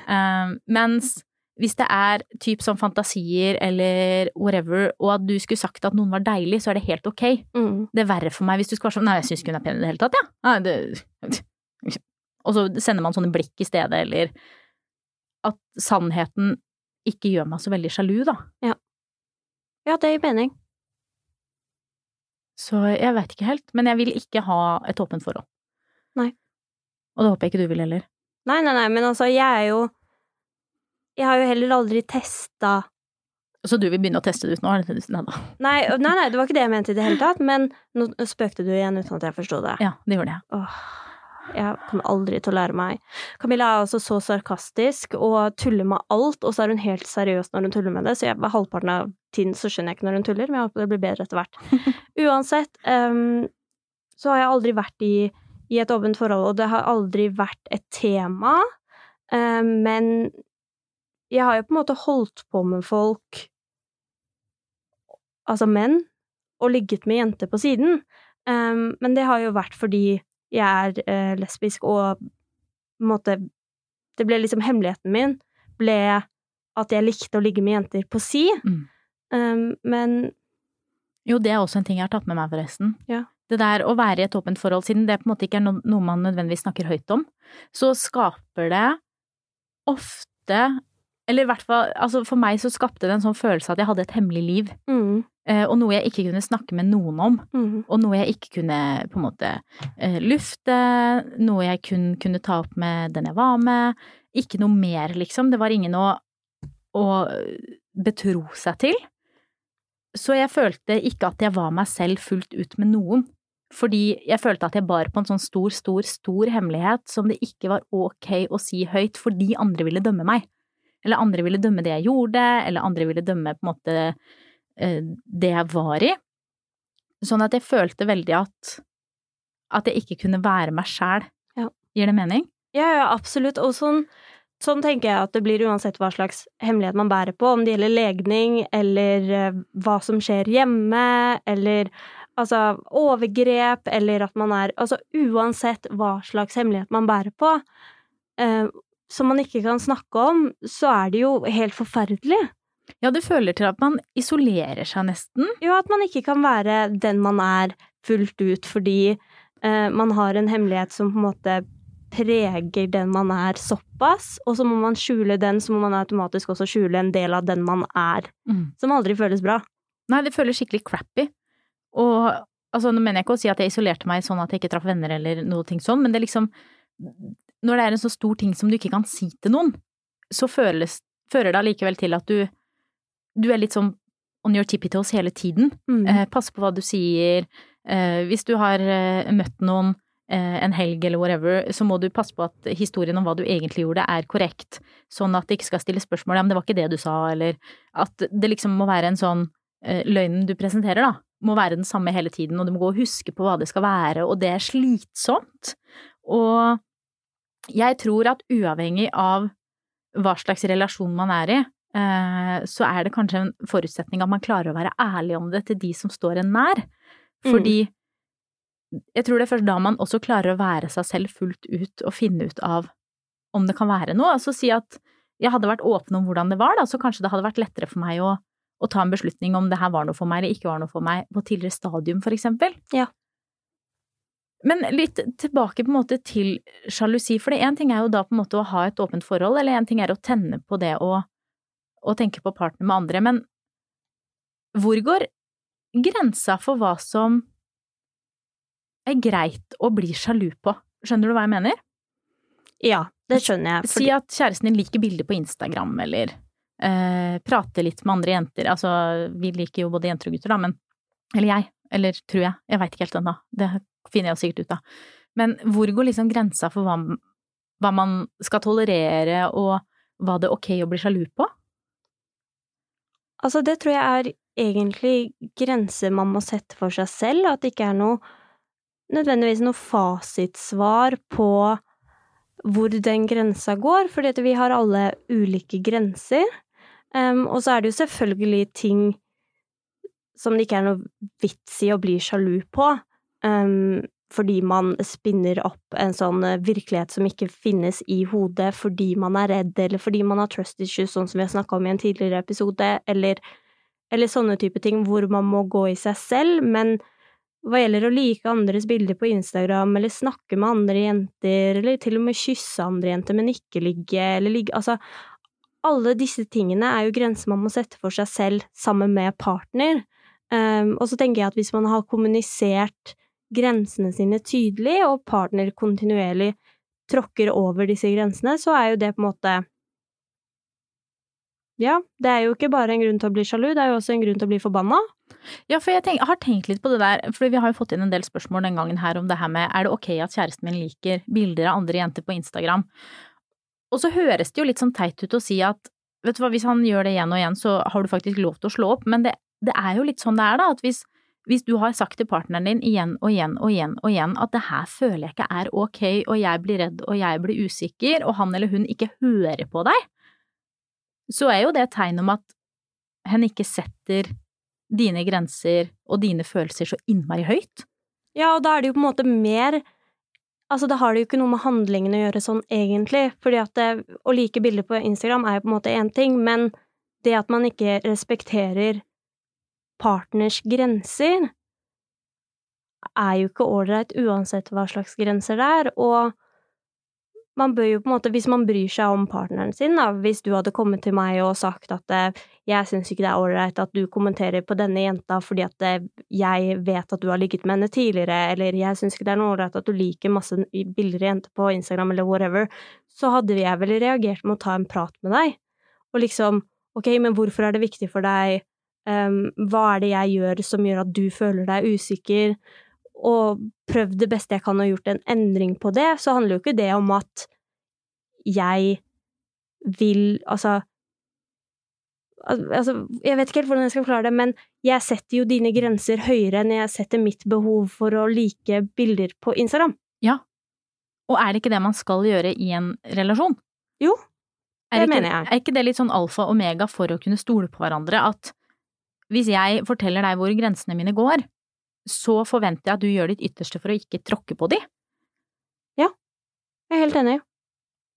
um, mens hvis det er typ sånn fantasier eller whatever, og at du skulle sagt at noen var deilig, så er det helt ok. Mm. Det er verre for meg hvis du skulle være sånn Nei, jeg syns ikke hun er pen i det hele tatt, jeg. Ja. og så sender man sånne blikk i stedet, eller at sannheten ikke gjør meg så veldig sjalu, da. Ja. Ja, det gir mening. Så jeg veit ikke helt, men jeg vil ikke ha et åpent forhold. Nei. Og det håper jeg ikke du vil heller. Nei, nei, nei, men altså, jeg er jo Jeg har jo heller aldri testa Så du vil begynne å teste det ut nå? Nei. Nei, nei, det var ikke det jeg mente i det hele tatt, men nå spøkte du igjen uten at jeg forsto det. Ja, det gjorde jeg. Åh, jeg kommer aldri til å lære meg. Camilla er altså så sarkastisk og tuller med alt, og så er hun helt seriøs når hun tuller med det, så jeg, halvparten av tiden så skjønner jeg ikke når hun tuller, men jeg håper det blir bedre etter hvert. Uansett, um, så har jeg aldri vært i, i et åpent forhold, og det har aldri vært et tema, um, men jeg har jo på en måte holdt på med folk Altså menn, og ligget med jenter på siden, um, men det har jo vært fordi jeg er uh, lesbisk, og på en måte Det ble liksom hemmeligheten min ble at jeg likte å ligge med jenter på si, Mm. um, men Jo, det er også en ting jeg har tatt med meg, forresten. Ja. Det der å være i et åpent forhold, siden det på en måte ikke er noe man nødvendigvis snakker høyt om, så skaper det ofte Eller i hvert fall, altså for meg så skapte det en sånn følelse at jeg hadde et hemmelig liv, mm, eh, og noe jeg ikke kunne snakke med noen om. mm, Og noe jeg ikke kunne på en måte eh, lufte, noe jeg kun kunne ta opp med den jeg var med. Ikke noe mer, liksom. Det var ingen å, å betro seg til. Så jeg følte ikke at jeg var meg selv fullt ut med noen. Fordi jeg følte at jeg bar på en sånn stor, stor, stor hemmelighet som det ikke var ok å si høyt fordi andre ville dømme meg. Eller andre ville dømme det jeg gjorde, eller andre ville dømme på en måte eh, det jeg var i. Sånn at jeg følte veldig at at jeg ikke kunne være meg sjæl. Ja. Gir det mening? Ja, ja, absolutt. Og sånn, sånn tenker jeg at det blir uansett hva slags hemmelighet man bærer på, om det gjelder legning, eller eh, hva som skjer hjemme, eller altså overgrep, eller at man er Altså uansett hva slags hemmelighet man bærer på, eh, som man ikke kan snakke om, så er det jo helt forferdelig. Ja, det føler til at man isolerer seg nesten. Jo, at man ikke kan være den man er fullt ut fordi eh, man har en hemmelighet som på en måte preger den man er såpass, og så må man skjule den, så må man automatisk også skjule en del av den man er, som aldri føles bra. Nei, det føles skikkelig crappy. Og altså, nå mener jeg ikke å si at jeg isolerte meg sånn at jeg ikke traff venner eller noe ting sånn, men det liksom Når det er en så stor ting som du ikke kan si til noen, så føles, fører det allikevel til at du du er litt sånn on your tippy toes hele tiden. Mm. Eh, passe på hva du sier. Eh, hvis du har eh, møtt noen eh, en helg eller whatever, så må du passe på at historien om hva du egentlig gjorde er korrekt, sånn at det ikke skal stille spørsmål om det var ikke det du sa, eller at det liksom må være en sånn eh, løgnen du presenterer, da, må være den samme hele tiden, og du må gå og huske på hva det skal være, og det er slitsomt. Og jeg tror at uavhengig av hva slags relasjon man er i, eh, så er det kanskje en forutsetning at man klarer å være ærlig om det til de som står en nær. Fordi jeg tror det er først da man også klarer å være seg selv fullt ut og finne ut av om det kan være noe. Altså si at jeg hadde vært åpen om hvordan det var, da, så kanskje det hadde vært lettere for meg å, å ta en beslutning om det her var noe for meg eller ikke var noe for meg på tidligere stadium, for eksempel. Ja. Men litt tilbake på en måte til sjalusi, for én ting er jo da på en måte å ha et åpent forhold, eller én ting er å tenne på det å, å tenke på partner med andre, men hvor går grensa for hva som er greit å bli sjalu på? Skjønner du hva jeg mener? Ja, det skjønner jeg. Si at kjæresten din liker bilder på Instagram, eller eh, prater litt med andre jenter. Altså, vi liker jo både jenter og gutter, da, men Eller jeg. Eller tror jeg. Jeg veit ikke helt ennå. Det finner jeg jo sikkert ut av. Men hvor går liksom grensa for hva, hva man skal tolerere, og hva det er ok å bli sjalu på? Altså, det tror jeg er egentlig grenser man må sette for seg selv, at det ikke er noe nødvendigvis noe fasitsvar på hvor den grensa går, fordi vi har alle ulike grenser. Um, og så er det jo selvfølgelig ting som det ikke er noe vits i å bli sjalu på, um, fordi man spinner opp en sånn virkelighet som ikke finnes i hodet fordi man er redd, eller fordi man har trust issues, sånn som vi har snakka om i en tidligere episode, eller eller sånne type ting hvor man må gå i seg selv, men hva gjelder å like andres bilder på Instagram, eller snakke med andre jenter, eller til og med kysse andre jenter, men ikke ligge, eller ligge Altså, alle disse tingene er jo grenser man må sette for seg selv sammen med partner. Um, og så tenker jeg at hvis man har kommunisert grensene sine tydelig, og partner kontinuerlig tråkker over disse grensene, så er jo det på en måte ja, det er jo ikke bare en grunn til å bli sjalu, det er jo også en grunn til å bli forbanna. Ja, for jeg, tenk, jeg, har tenkt litt på det der, for vi har jo fått inn en del spørsmål den gangen her om det her med er det ok at kjæresten min liker bilder av andre jenter på Instagram? Og så høres det jo litt sånn teit ut å si at vet du hva, hvis han gjør det igjen og igjen, så har du faktisk lov til å slå opp, men det, det er jo litt sånn det er, da, at hvis, hvis du har sagt til partneren din igjen og igjen og igjen og igjen at det her føler jeg ikke er ok, og jeg blir redd og jeg blir usikker, og han eller hun ikke hører på deg, så er jo det et tegn om at hen ikke setter dine grenser og dine følelser så innmari høyt. Ja, og da er det jo på en måte mer Altså, da har det jo ikke noe med handlingen å gjøre sånn egentlig, fordi at det, å like bilder på Instagram er jo på en måte én ting, men det at man ikke respekterer partners grenser, er jo ikke ålreit uansett hva slags grenser det er, og man bør jo på en måte, hvis man bryr seg om partneren sin, da, hvis du hadde kommet til meg og sagt at eh, jeg syns ikke det er ålreit at du kommenterer på denne jenta fordi at eh, jeg vet at du har ligget med henne tidligere, eller jeg syns ikke det er noe ålreit at du liker masse bilder av jenter på Instagram eller whatever, så hadde jeg vel reagert med å ta en prat med deg, og liksom, ok, men hvorfor er det viktig for deg, um, hva er det jeg gjør som gjør at du føler deg usikker, og prøv det beste jeg kan og gjort en endring på det, så handler jo ikke det om at jeg vil Altså Altså, jeg vet ikke helt hvordan jeg skal forklare det, men jeg setter jo dine grenser høyere enn jeg setter mitt behov for å like bilder på Instagram. Ja. Og er det ikke det man skal gjøre i en relasjon? Jo, det ikke, mener jeg. Er ikke det litt sånn alfa og omega for å kunne stole på hverandre, at hvis jeg forteller deg hvor grensene mine går, så forventer jeg at du gjør ditt ytterste for å ikke tråkke på de. Ja, jeg er helt enig.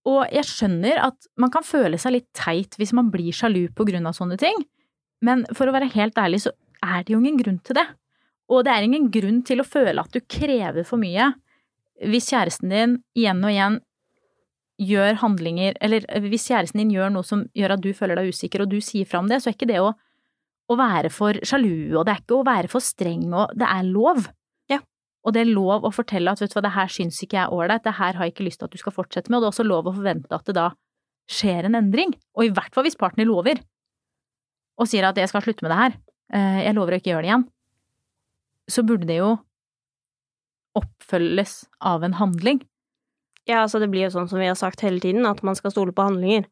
Og jeg skjønner at man kan føle seg litt teit hvis man blir sjalu på grunn av sånne ting, men for å være helt ærlig så er det jo ingen grunn til det. Og det er ingen grunn til å føle at du krever for mye hvis kjæresten din igjen og igjen gjør handlinger, eller hvis kjæresten din gjør noe som gjør at du føler deg usikker, og du sier fra om det, så er ikke det å å være for sjalu, og det er ikke å være for streng, og det er lov. Ja. Og det er lov å fortelle at vet du hva, det her syns ikke jeg er ålreit, det her har jeg ikke lyst til at du skal fortsette med, og det er også lov å forvente at det da skjer en endring, og i hvert fall hvis partner lover og sier at jeg skal slutte med det her, eh, jeg lover å ikke gjøre det igjen, så burde det jo oppfølges av en handling. Ja, altså det blir jo sånn som vi har sagt hele tiden, at man skal stole på handlinger,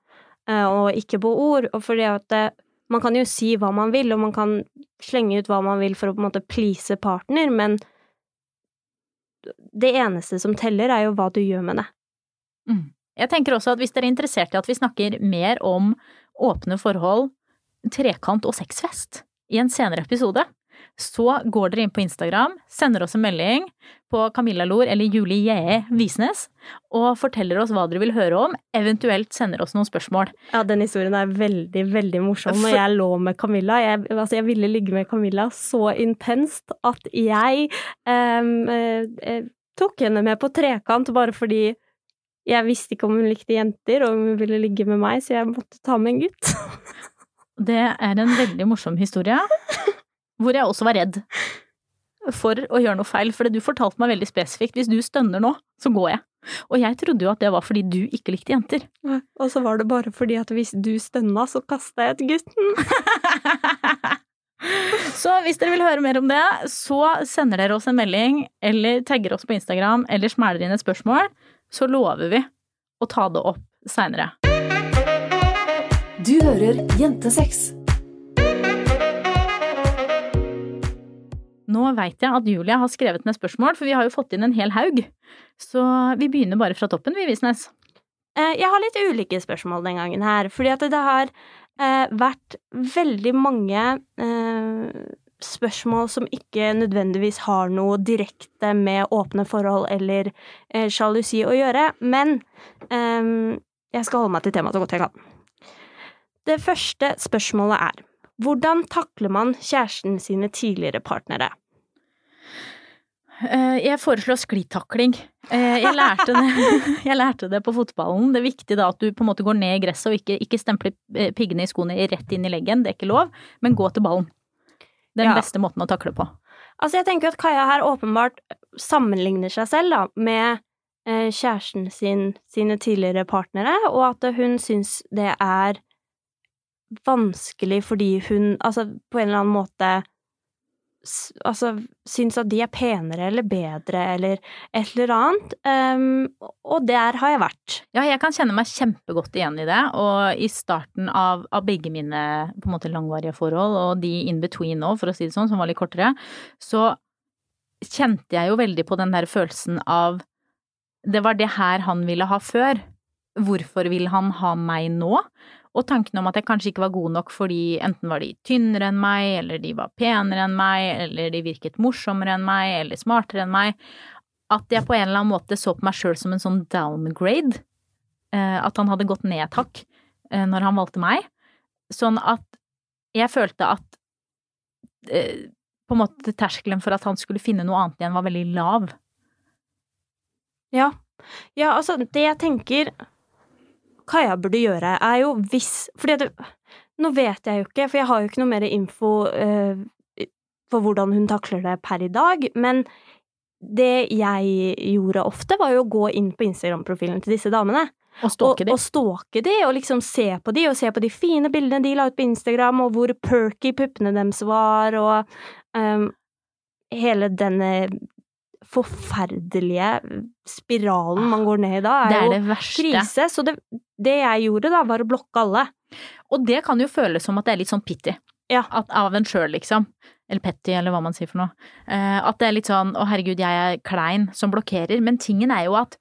eh, og ikke på ord, og fordi at det man kan jo si hva man vil, og man kan slenge ut hva man vil for å på en måte please partner, men det eneste som teller, er jo hva du gjør med det. Mm. Jeg tenker også at hvis dere er interessert i at vi snakker mer om åpne forhold, trekant og sexfest i en senere episode, så går dere inn på Instagram, sender oss en melding på Camilla Lor eller Julie Jee Visnes og forteller oss hva dere vil høre om, eventuelt sender oss noen spørsmål. Ja, den historien er veldig, veldig morsom. Når jeg lå med Camilla jeg, altså jeg ville ligge med Camilla så intenst at jeg um, uh, tok henne med på trekant bare fordi jeg visste ikke om hun likte jenter, og om hun ville ligge med meg, så jeg måtte ta med en gutt. Det er en veldig morsom historie hvor jeg også var redd for å gjøre noe feil, for du fortalte meg veldig spesifikt hvis du stønner nå, så går jeg. Og jeg trodde jo at det var fordi du ikke likte jenter. Og så var det bare fordi at hvis du stønna, så kasta jeg ut gutten. Så hvis dere vil høre mer om det, så sender dere oss en melding, eller tagger oss på Instagram, eller smæler inn et spørsmål, så lover vi å ta det opp seinere. Du hører Jentesex. Nå veit jeg at Julia har skrevet ned spørsmål, for vi har jo fått inn en hel haug. Så vi begynner bare fra toppen, vi, Visnes. Eh, Jeg har litt ulike spørsmål den gangen her, fordi at det har eh, vært veldig mange eh, spørsmål som ikke nødvendigvis har noe direkte med åpne forhold eller sjalusi å gjøre, men jeg skal holde meg til temaet så godt jeg kan. Det første spørsmålet er hvordan takler man kjæresten sine tidligere partnere? Eh, Jeg foreslår sklitakling. Eh, Jeg lærte det, jeg lærte det på fotballen. Det er viktig da at du på en måte går ned i gresset og ikke, ikke stempler eh, piggene i skoene rett inn i leggen, det er ikke lov, men gå til ballen. Det er den Ja. beste måten å takle på. Altså, jeg tenker at Kaja her åpenbart sammenligner seg selv da, med kjæresten sin sine tidligere partnere, og at hun syns det er vanskelig fordi hun altså på en eller annen måte altså syns at de er penere eller bedre eller et eller annet. Um, og der har jeg vært. Ja, jeg kan kjenne meg kjempegodt igjen i det, og i starten av, av begge mine på en måte langvarige forhold, og de in between nå, for å si det sånn, som var litt kortere, så kjente jeg jo veldig på den der følelsen av det var det her han ville ha før. Hvorfor vil han ha meg nå? Og tanken om at jeg kanskje ikke var god nok fordi enten var de tynnere enn meg, eller de var penere enn meg, eller de virket morsommere enn meg, eller smartere enn meg. At jeg på en eller annen måte så på meg sjøl som en sånn downgrade. Eh, At han hadde gått ned et hakk eh, når han valgte meg. Sånn at jeg følte at eh, på en måte terskelen for at han skulle finne noe annet igjen, var veldig lav. Ja. ja, altså, det jeg tenker Kaja burde gjøre, er jo hvis Fordi det, Nå vet jeg jo ikke, for jeg har jo ikke noe mer info uh, for hvordan hun takler det per i dag, men det jeg gjorde ofte, var jo å gå inn på Instagram-profilen til disse damene. Og stalke og, de. og stalke de, og liksom se på de, og se på de fine bildene de la ut på Instagram, og hvor perky puppene deres var, og um, hele denne forferdelige spiralen man går ned i da, er, Det er jo det verste. krise. Så det, det jeg gjorde da, var å blokke alle. Og det kan jo føles som at det er litt sånn pitty. Ja. At, av en sjøl, liksom. Eller petty, eller hva man sier for noe. Eh, at det er litt sånn å herregud, jeg er klein som blokkerer. Men tingen er jo at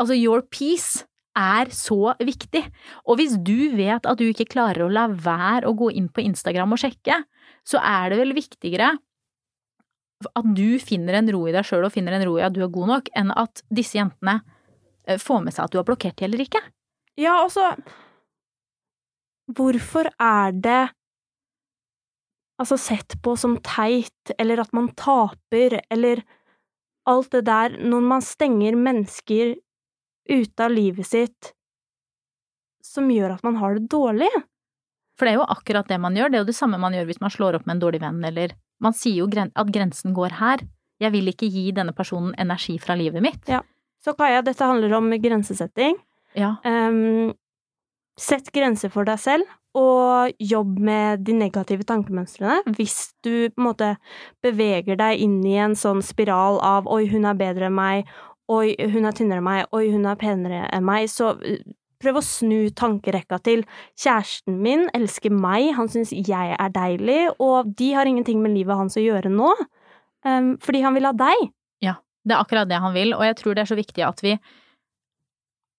altså your peace er så viktig. Og hvis du vet at du ikke klarer å la være å gå inn på Instagram og sjekke, så er det vel viktigere at du finner en ro i deg sjøl og finner en ro i at du er god nok, enn at disse jentene eh, får med seg at du har blokkert de eller ikke. Ja, altså Hvorfor er det altså sett på som teit, eller at man taper, eller alt det der, når man stenger mennesker ute av livet sitt som gjør at man har det dårlig? For det er jo akkurat det man gjør, det er jo det samme man gjør hvis man slår opp med en dårlig venn, eller man sier jo at grensen går her. Jeg vil ikke gi denne personen energi fra livet mitt. Ja. Så Kaja, dette handler om grensesetting. Ja. Um, sett grenser for deg selv, og jobb med de negative tankemønstrene. Hvis du på en måte beveger deg inn i en sånn spiral av 'oi, hun er bedre enn meg', 'oi, hun er tynnere enn meg', 'oi, hun er penere enn meg', så prøv å snu tankerekka til 'kjæresten min elsker meg, han syns jeg er deilig', og de har ingenting med livet hans å gjøre nå, um, fordi han vil ha deg. Ja, Det er akkurat det han vil, og jeg tror det er så viktig at vi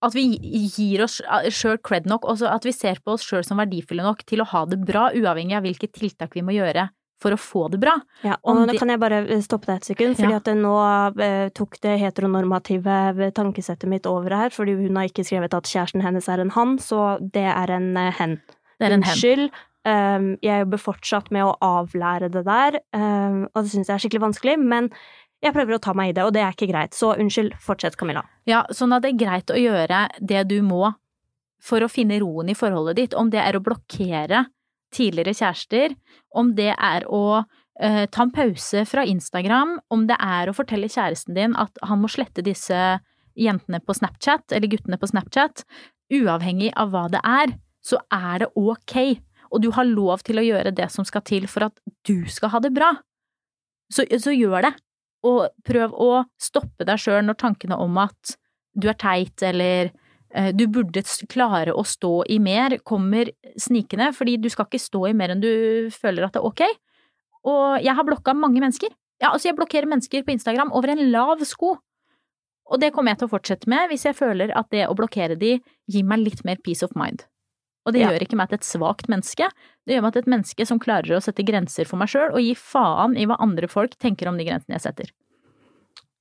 at vi gir oss sjøl cred nok, og at vi ser på oss sjøl som verdifulle nok til å ha det bra, uavhengig av hvilke tiltak vi må gjøre for å få det bra. Ja, og nå de- kan jeg bare eh, stoppe deg et sekund, fordi Ja. at nå eh, tok det heteronormative eh, tankesettet mitt over her, fordi hun har ikke skrevet at kjæresten hennes er en han, så det er en eh, hen. Det er en hen. Unnskyld. Um, jeg jobber fortsatt med å avlære det der, um, og det syns jeg er skikkelig vanskelig, men jeg prøver å ta meg i det, og det er ikke greit. Så unnskyld, fortsett, Camilla. Ja, sånn at det er greit å gjøre det du må for å finne roen i forholdet ditt, om det er å blokkere tidligere kjærester, om det er å eh, ta en pause fra Instagram, om det er å fortelle kjæresten din at han må slette disse jentene på Snapchat eller guttene på Snapchat, uavhengig av hva det er, så er det ok, og du har lov til å gjøre det som skal til for at du skal ha det bra. Så, så gjør det, og prøv å stoppe deg sjøl når tankene om at du er teit eller du burde klare å stå i mer, kommer snikende, fordi du skal ikke stå i mer enn du føler at det er ok. Og jeg har blokka mange mennesker. Ja, altså jeg blokkerer mennesker på Instagram over en lav sko. Og det kommer jeg til å fortsette med hvis jeg føler at det å blokkere de gir meg litt mer peace of mind. Og det Ja. gjør ikke meg til et svakt menneske, det gjør meg til et menneske som klarer å sette grenser for meg sjøl og gi faen i hva andre folk tenker om de grensene jeg setter.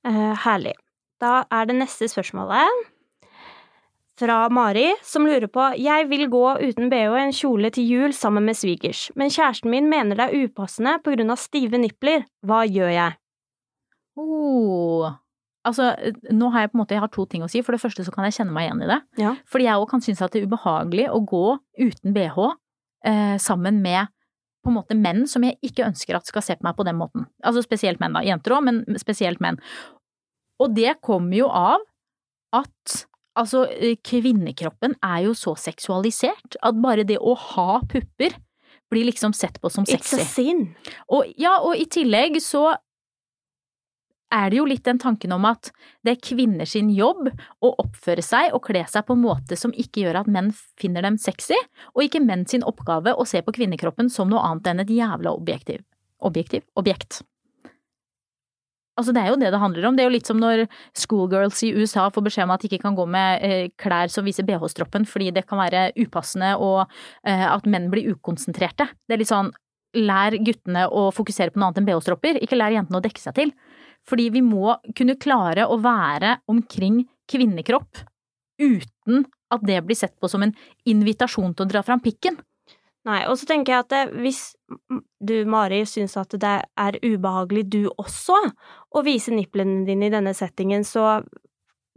Uh, herlig. Da er det neste spørsmålet fra Mari, som lurer på Jeg vil gå uten bh i en kjole til jul sammen med svigers, men kjæresten min mener det er upassende på grunn av stive nipler. Hva gjør jeg? Oh. Altså, nå har jeg på en måte jeg har to ting å si. For det første så kan jeg kjenne meg igjen i det. Ja. Fordi jeg òg kan synes at det er ubehagelig å gå uten bh eh, sammen med på en måte menn som jeg ikke ønsker at skal se på meg på den måten. Altså spesielt menn, da. Jenter òg, men spesielt menn. Og det kommer jo av at altså eh, kvinnekroppen er jo så seksualisert at bare det å ha pupper blir liksom sett på som It's a sexy. sin. Og, ja, og i tillegg så er det jo litt den tanken om at det er kvinner sin jobb å oppføre seg og kle seg på en måte som ikke gjør at menn finner dem sexy, og ikke menn sin oppgave å se på kvinnekroppen som noe annet enn et jævla objektiv. Objektiv? Objekt. Altså, det er jo det det handler om. Det er jo litt som når schoolgirls i USA får beskjed om at de ikke kan gå med eh, klær som viser bh-stroppen fordi det kan være upassende og eh, at menn blir ukonsentrerte. Det er litt sånn, lær guttene å fokusere på noe annet enn bh-stropper, ikke lær jentene å dekke seg til. Fordi vi må kunne klare å være omkring kvinnekropp uten at det blir sett på som en invitasjon til å dra fram pikken. Nei, og så tenker jeg at det, hvis du, Mari, syns at det er ubehagelig du også å vise nipplene dine i denne settingen, så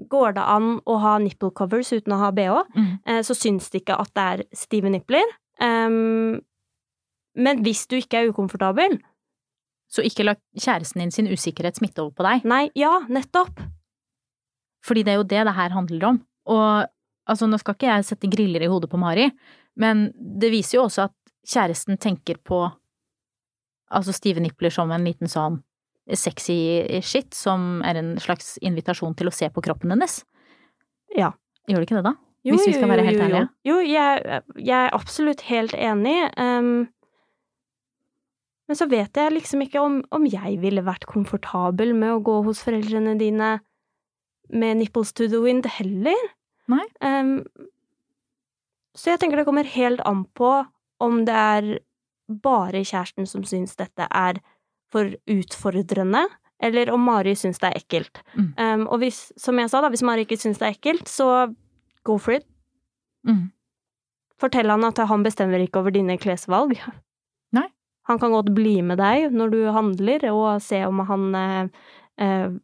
går det an å ha nipple covers uten å ha bh. eh, Så syns det ikke at det er stive nipler. Um, men hvis du ikke er ukomfortabel Så ikke la kjæresten din sin usikkerhet smitte over på deg. Nei, ja, nettopp. Fordi det er jo det det her handler om. Og altså, nå skal ikke jeg sette griller i hodet på Mari, men det viser jo også at kjæresten tenker på altså stive nipler som en liten sånn sexy shit, som er en slags invitasjon til å se på kroppen hennes. Ja. Gjør det ikke det, da? Hvis vi skal være helt jo, jo. ærlige. Jo, jeg, jeg er absolutt helt enig. Um, men så vet jeg liksom ikke om, om jeg ville vært komfortabel med å gå hos foreldrene dine med nipples to the wind heller. Nei. Um, så jeg tenker det kommer helt an på om det er bare kjæresten som syns dette er for utfordrende, eller om Mari syns det er ekkelt. Mm. Um, og hvis, som jeg sa, da, hvis Mari ikke syns det er ekkelt, så go for it. Mm. Fortell han at han bestemmer ikke over dine klesvalg. Nei. Han kan godt bli med deg når du handler, og se om han eh, eh,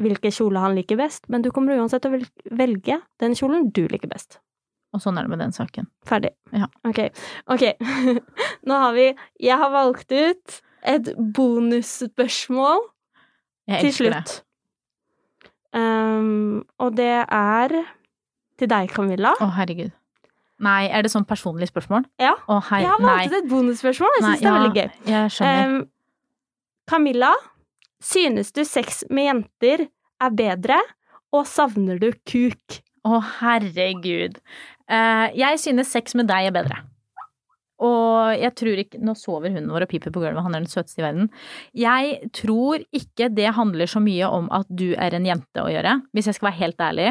hvilken kjole han liker best, men du kommer uansett til å velge den kjolen du liker best. Og sånn er det med den saken. Ferdig. Ja. Ok. Ok. Nå har vi Jeg har valgt ut et bonusspørsmål til elsker det. Um, og det er til deg, Camilla. Å, herregud. Nei, er det sånn personlig spørsmål? Ja. Hei, Jeg har valgt ut et bonusspørsmål. Jeg syns det er veldig gøy. Jeg skjønner. Um, Camilla, synes du sex med jenter er bedre, og savner du kuk? Å, herregud. Eh, jeg synes sex med deg er bedre. Og jeg tror ikke Nå sover hunden vår og piper på gulvet, han er den søteste i verden. Jeg tror ikke det handler så mye om at du er en jente å gjøre, hvis jeg skal være helt ærlig.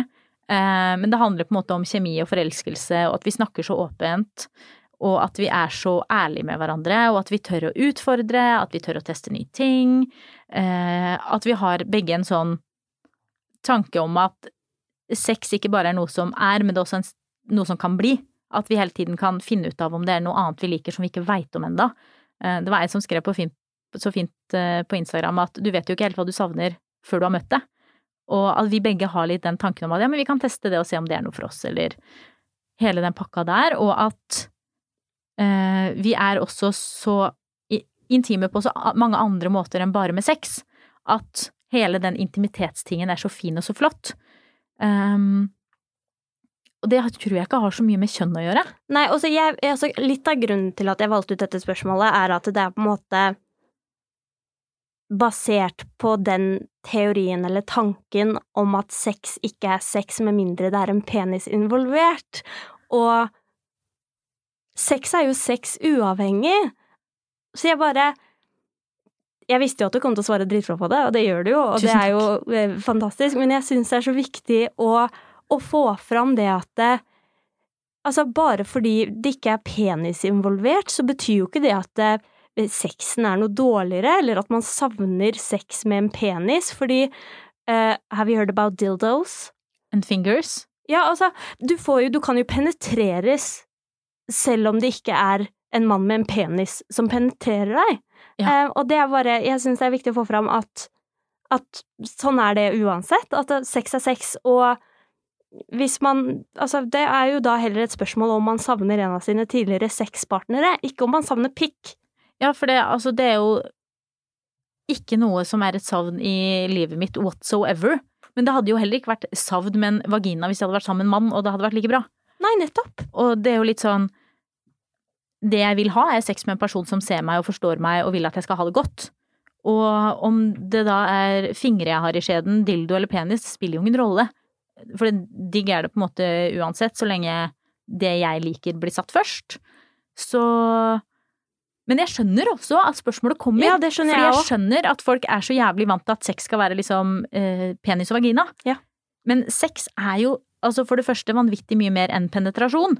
Eh, men det handler på en måte om kjemi og forelskelse, og at vi snakker så åpent. Og at vi er så ærlige med hverandre, og at vi tør å utfordre, at vi tør å teste nye ting. Eh, at vi har begge en sånn tanke om at sex ikke bare er noe som er, men det er også noe som kan bli. At vi hele tiden kan finne ut av om det er noe annet vi liker som vi ikke veit om enda. Eh, Det var en som skrev fint, så fint eh, på Instagram at du vet jo ikke helt hva du savner før du har møtt det. Og at vi begge har litt den tanken om at ja, men vi kan teste det og se om det er noe for oss, eller hele den pakka der. Og at vi er også så intime på så mange andre måter enn bare med sex. At hele den intimitetstingen er så fin og så flott. Um, og det tror jeg ikke har så mye med kjønn å gjøre. Nei, altså, jeg, altså litt av grunnen til at jeg valgte ut dette spørsmålet, er at det er på en måte basert på den teorien eller tanken om at sex ikke er sex med mindre det er en penis involvert. Og sex er jo sex uavhengig. Så jeg bare Jeg visste jo at du kom til å svare dritbra på det, og det gjør du jo, og det er jo eh, fantastisk, men jeg syns det er så viktig å, å få fram det at det, Altså, bare fordi det ikke er penis involvert, så betyr jo ikke det at det, sexen er noe dårligere, eller at man savner sex med en penis, fordi uh, Have you heard about dildos? And fingers? Ja, altså, du får jo Du kan jo penetreres selv om det ikke er en mann med en penis som penetrerer deg. Ja. Eh, og det er bare Jeg syns det er viktig å få fram at, at sånn er det uansett. At sex er sex, og hvis man Altså, det er jo da heller et spørsmål om man savner en av sine tidligere sexpartnere, ikke om man savner pikk. Ja, for det, altså, det er jo ikke noe som er et savn i livet mitt whatsoever. Men det hadde jo heller ikke vært savn med en vagina hvis jeg hadde vært sammen med en mann, og det hadde vært like bra. Nei, nettopp. Og det er jo litt sånn Det jeg vil ha, er sex med en person som ser meg og forstår meg og vil at jeg skal ha det godt. Og om det da er fingre jeg har i skjeden, dildo eller penis, spiller jo ingen rolle. For digg er det på en måte uansett, så lenge det jeg liker blir satt først. Så men jeg skjønner også at spørsmålet kommer. Ja, det skjønner fordi jeg, jeg skjønner at folk er så jævlig vant til at sex skal være liksom eh, penis og vagina. Ja. Men sex er jo altså for det første vanvittig mye mer enn penetrasjon.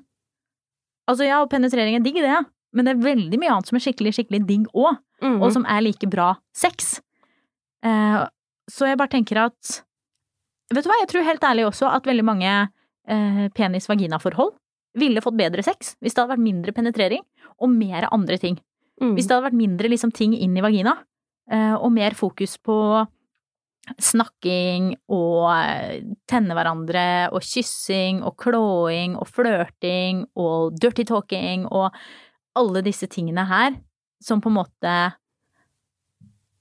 Altså ja, penetrering er digg, det, ja. men det er veldig mye annet som er skikkelig, skikkelig digg òg. Mm. Og som er like bra sex. Eh, så jeg bare tenker at Vet du hva, jeg tror helt ærlig også at veldig mange eh, penis-vagina-forhold ville fått bedre sex hvis det hadde vært mindre penetrering og mer andre ting. Mm. Hvis det hadde vært mindre liksom, ting inn i vagina, eh, og mer fokus på snakking og eh, tenne hverandre og kyssing og klåing og flørting og dirty talking og alle disse tingene her som på en måte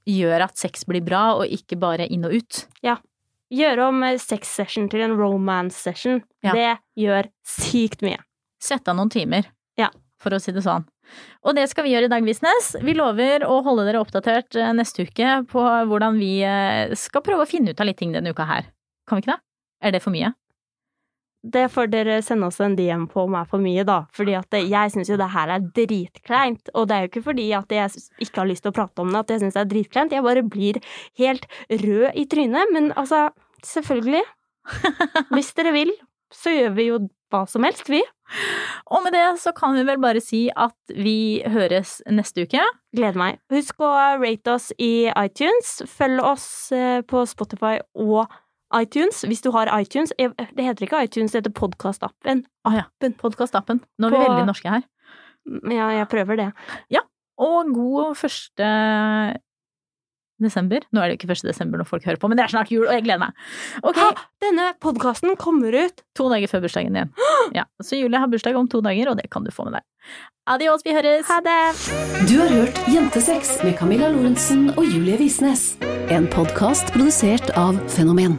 gjør at sex blir bra og ikke bare inn og ut. Gjøre om eh, sex session til en romance session, Ja. det gjør sykt mye. Sette av noen timer, Ja. for å si det sånn. Og det skal vi gjøre i dag, Visnes. Vi lover å holde dere oppdatert eh, neste uke på hvordan vi eh, skal prøve å finne ut av litt ting denne uka her. Kan vi ikke det? Er det for mye? Det får dere sende oss en DM på om er for mye, da. Fordi at jeg syns jo det her er dritkleint. Og det er jo ikke fordi at jeg ikke har lyst til å prate om det at jeg syns det er dritkleint. Jeg bare blir helt rød i trynet. Men altså, selvfølgelig. Hvis dere vil, så gjør vi jo hva som helst, vi. Og med det så kan vi vel bare si at vi høres neste uke. Gleder meg. Husk å rate oss i iTunes. Følg oss eh, på Spotify og iTunes. Hvis du har iTunes eh, Det heter ikke iTunes, det heter podkastappen. Ah, ja, podkastappen. Nå er vi På- veldig norske her. Ja, jeg prøver det. Ja. Og god første desember. Nå er det jo ikke første desember når folk hører på, men det er snart jul, og jeg gleder meg. Ok, Ha, denne podkasten kommer ut to dager før bursdagen din. Ja, Så Julie har bursdag om to dager, og det kan du få med deg. Adios, vi høres! Ha det! Du har hørt Jentesex med Camilla Lorentzen og Julie Visnes. En podkast produsert av Fenomen.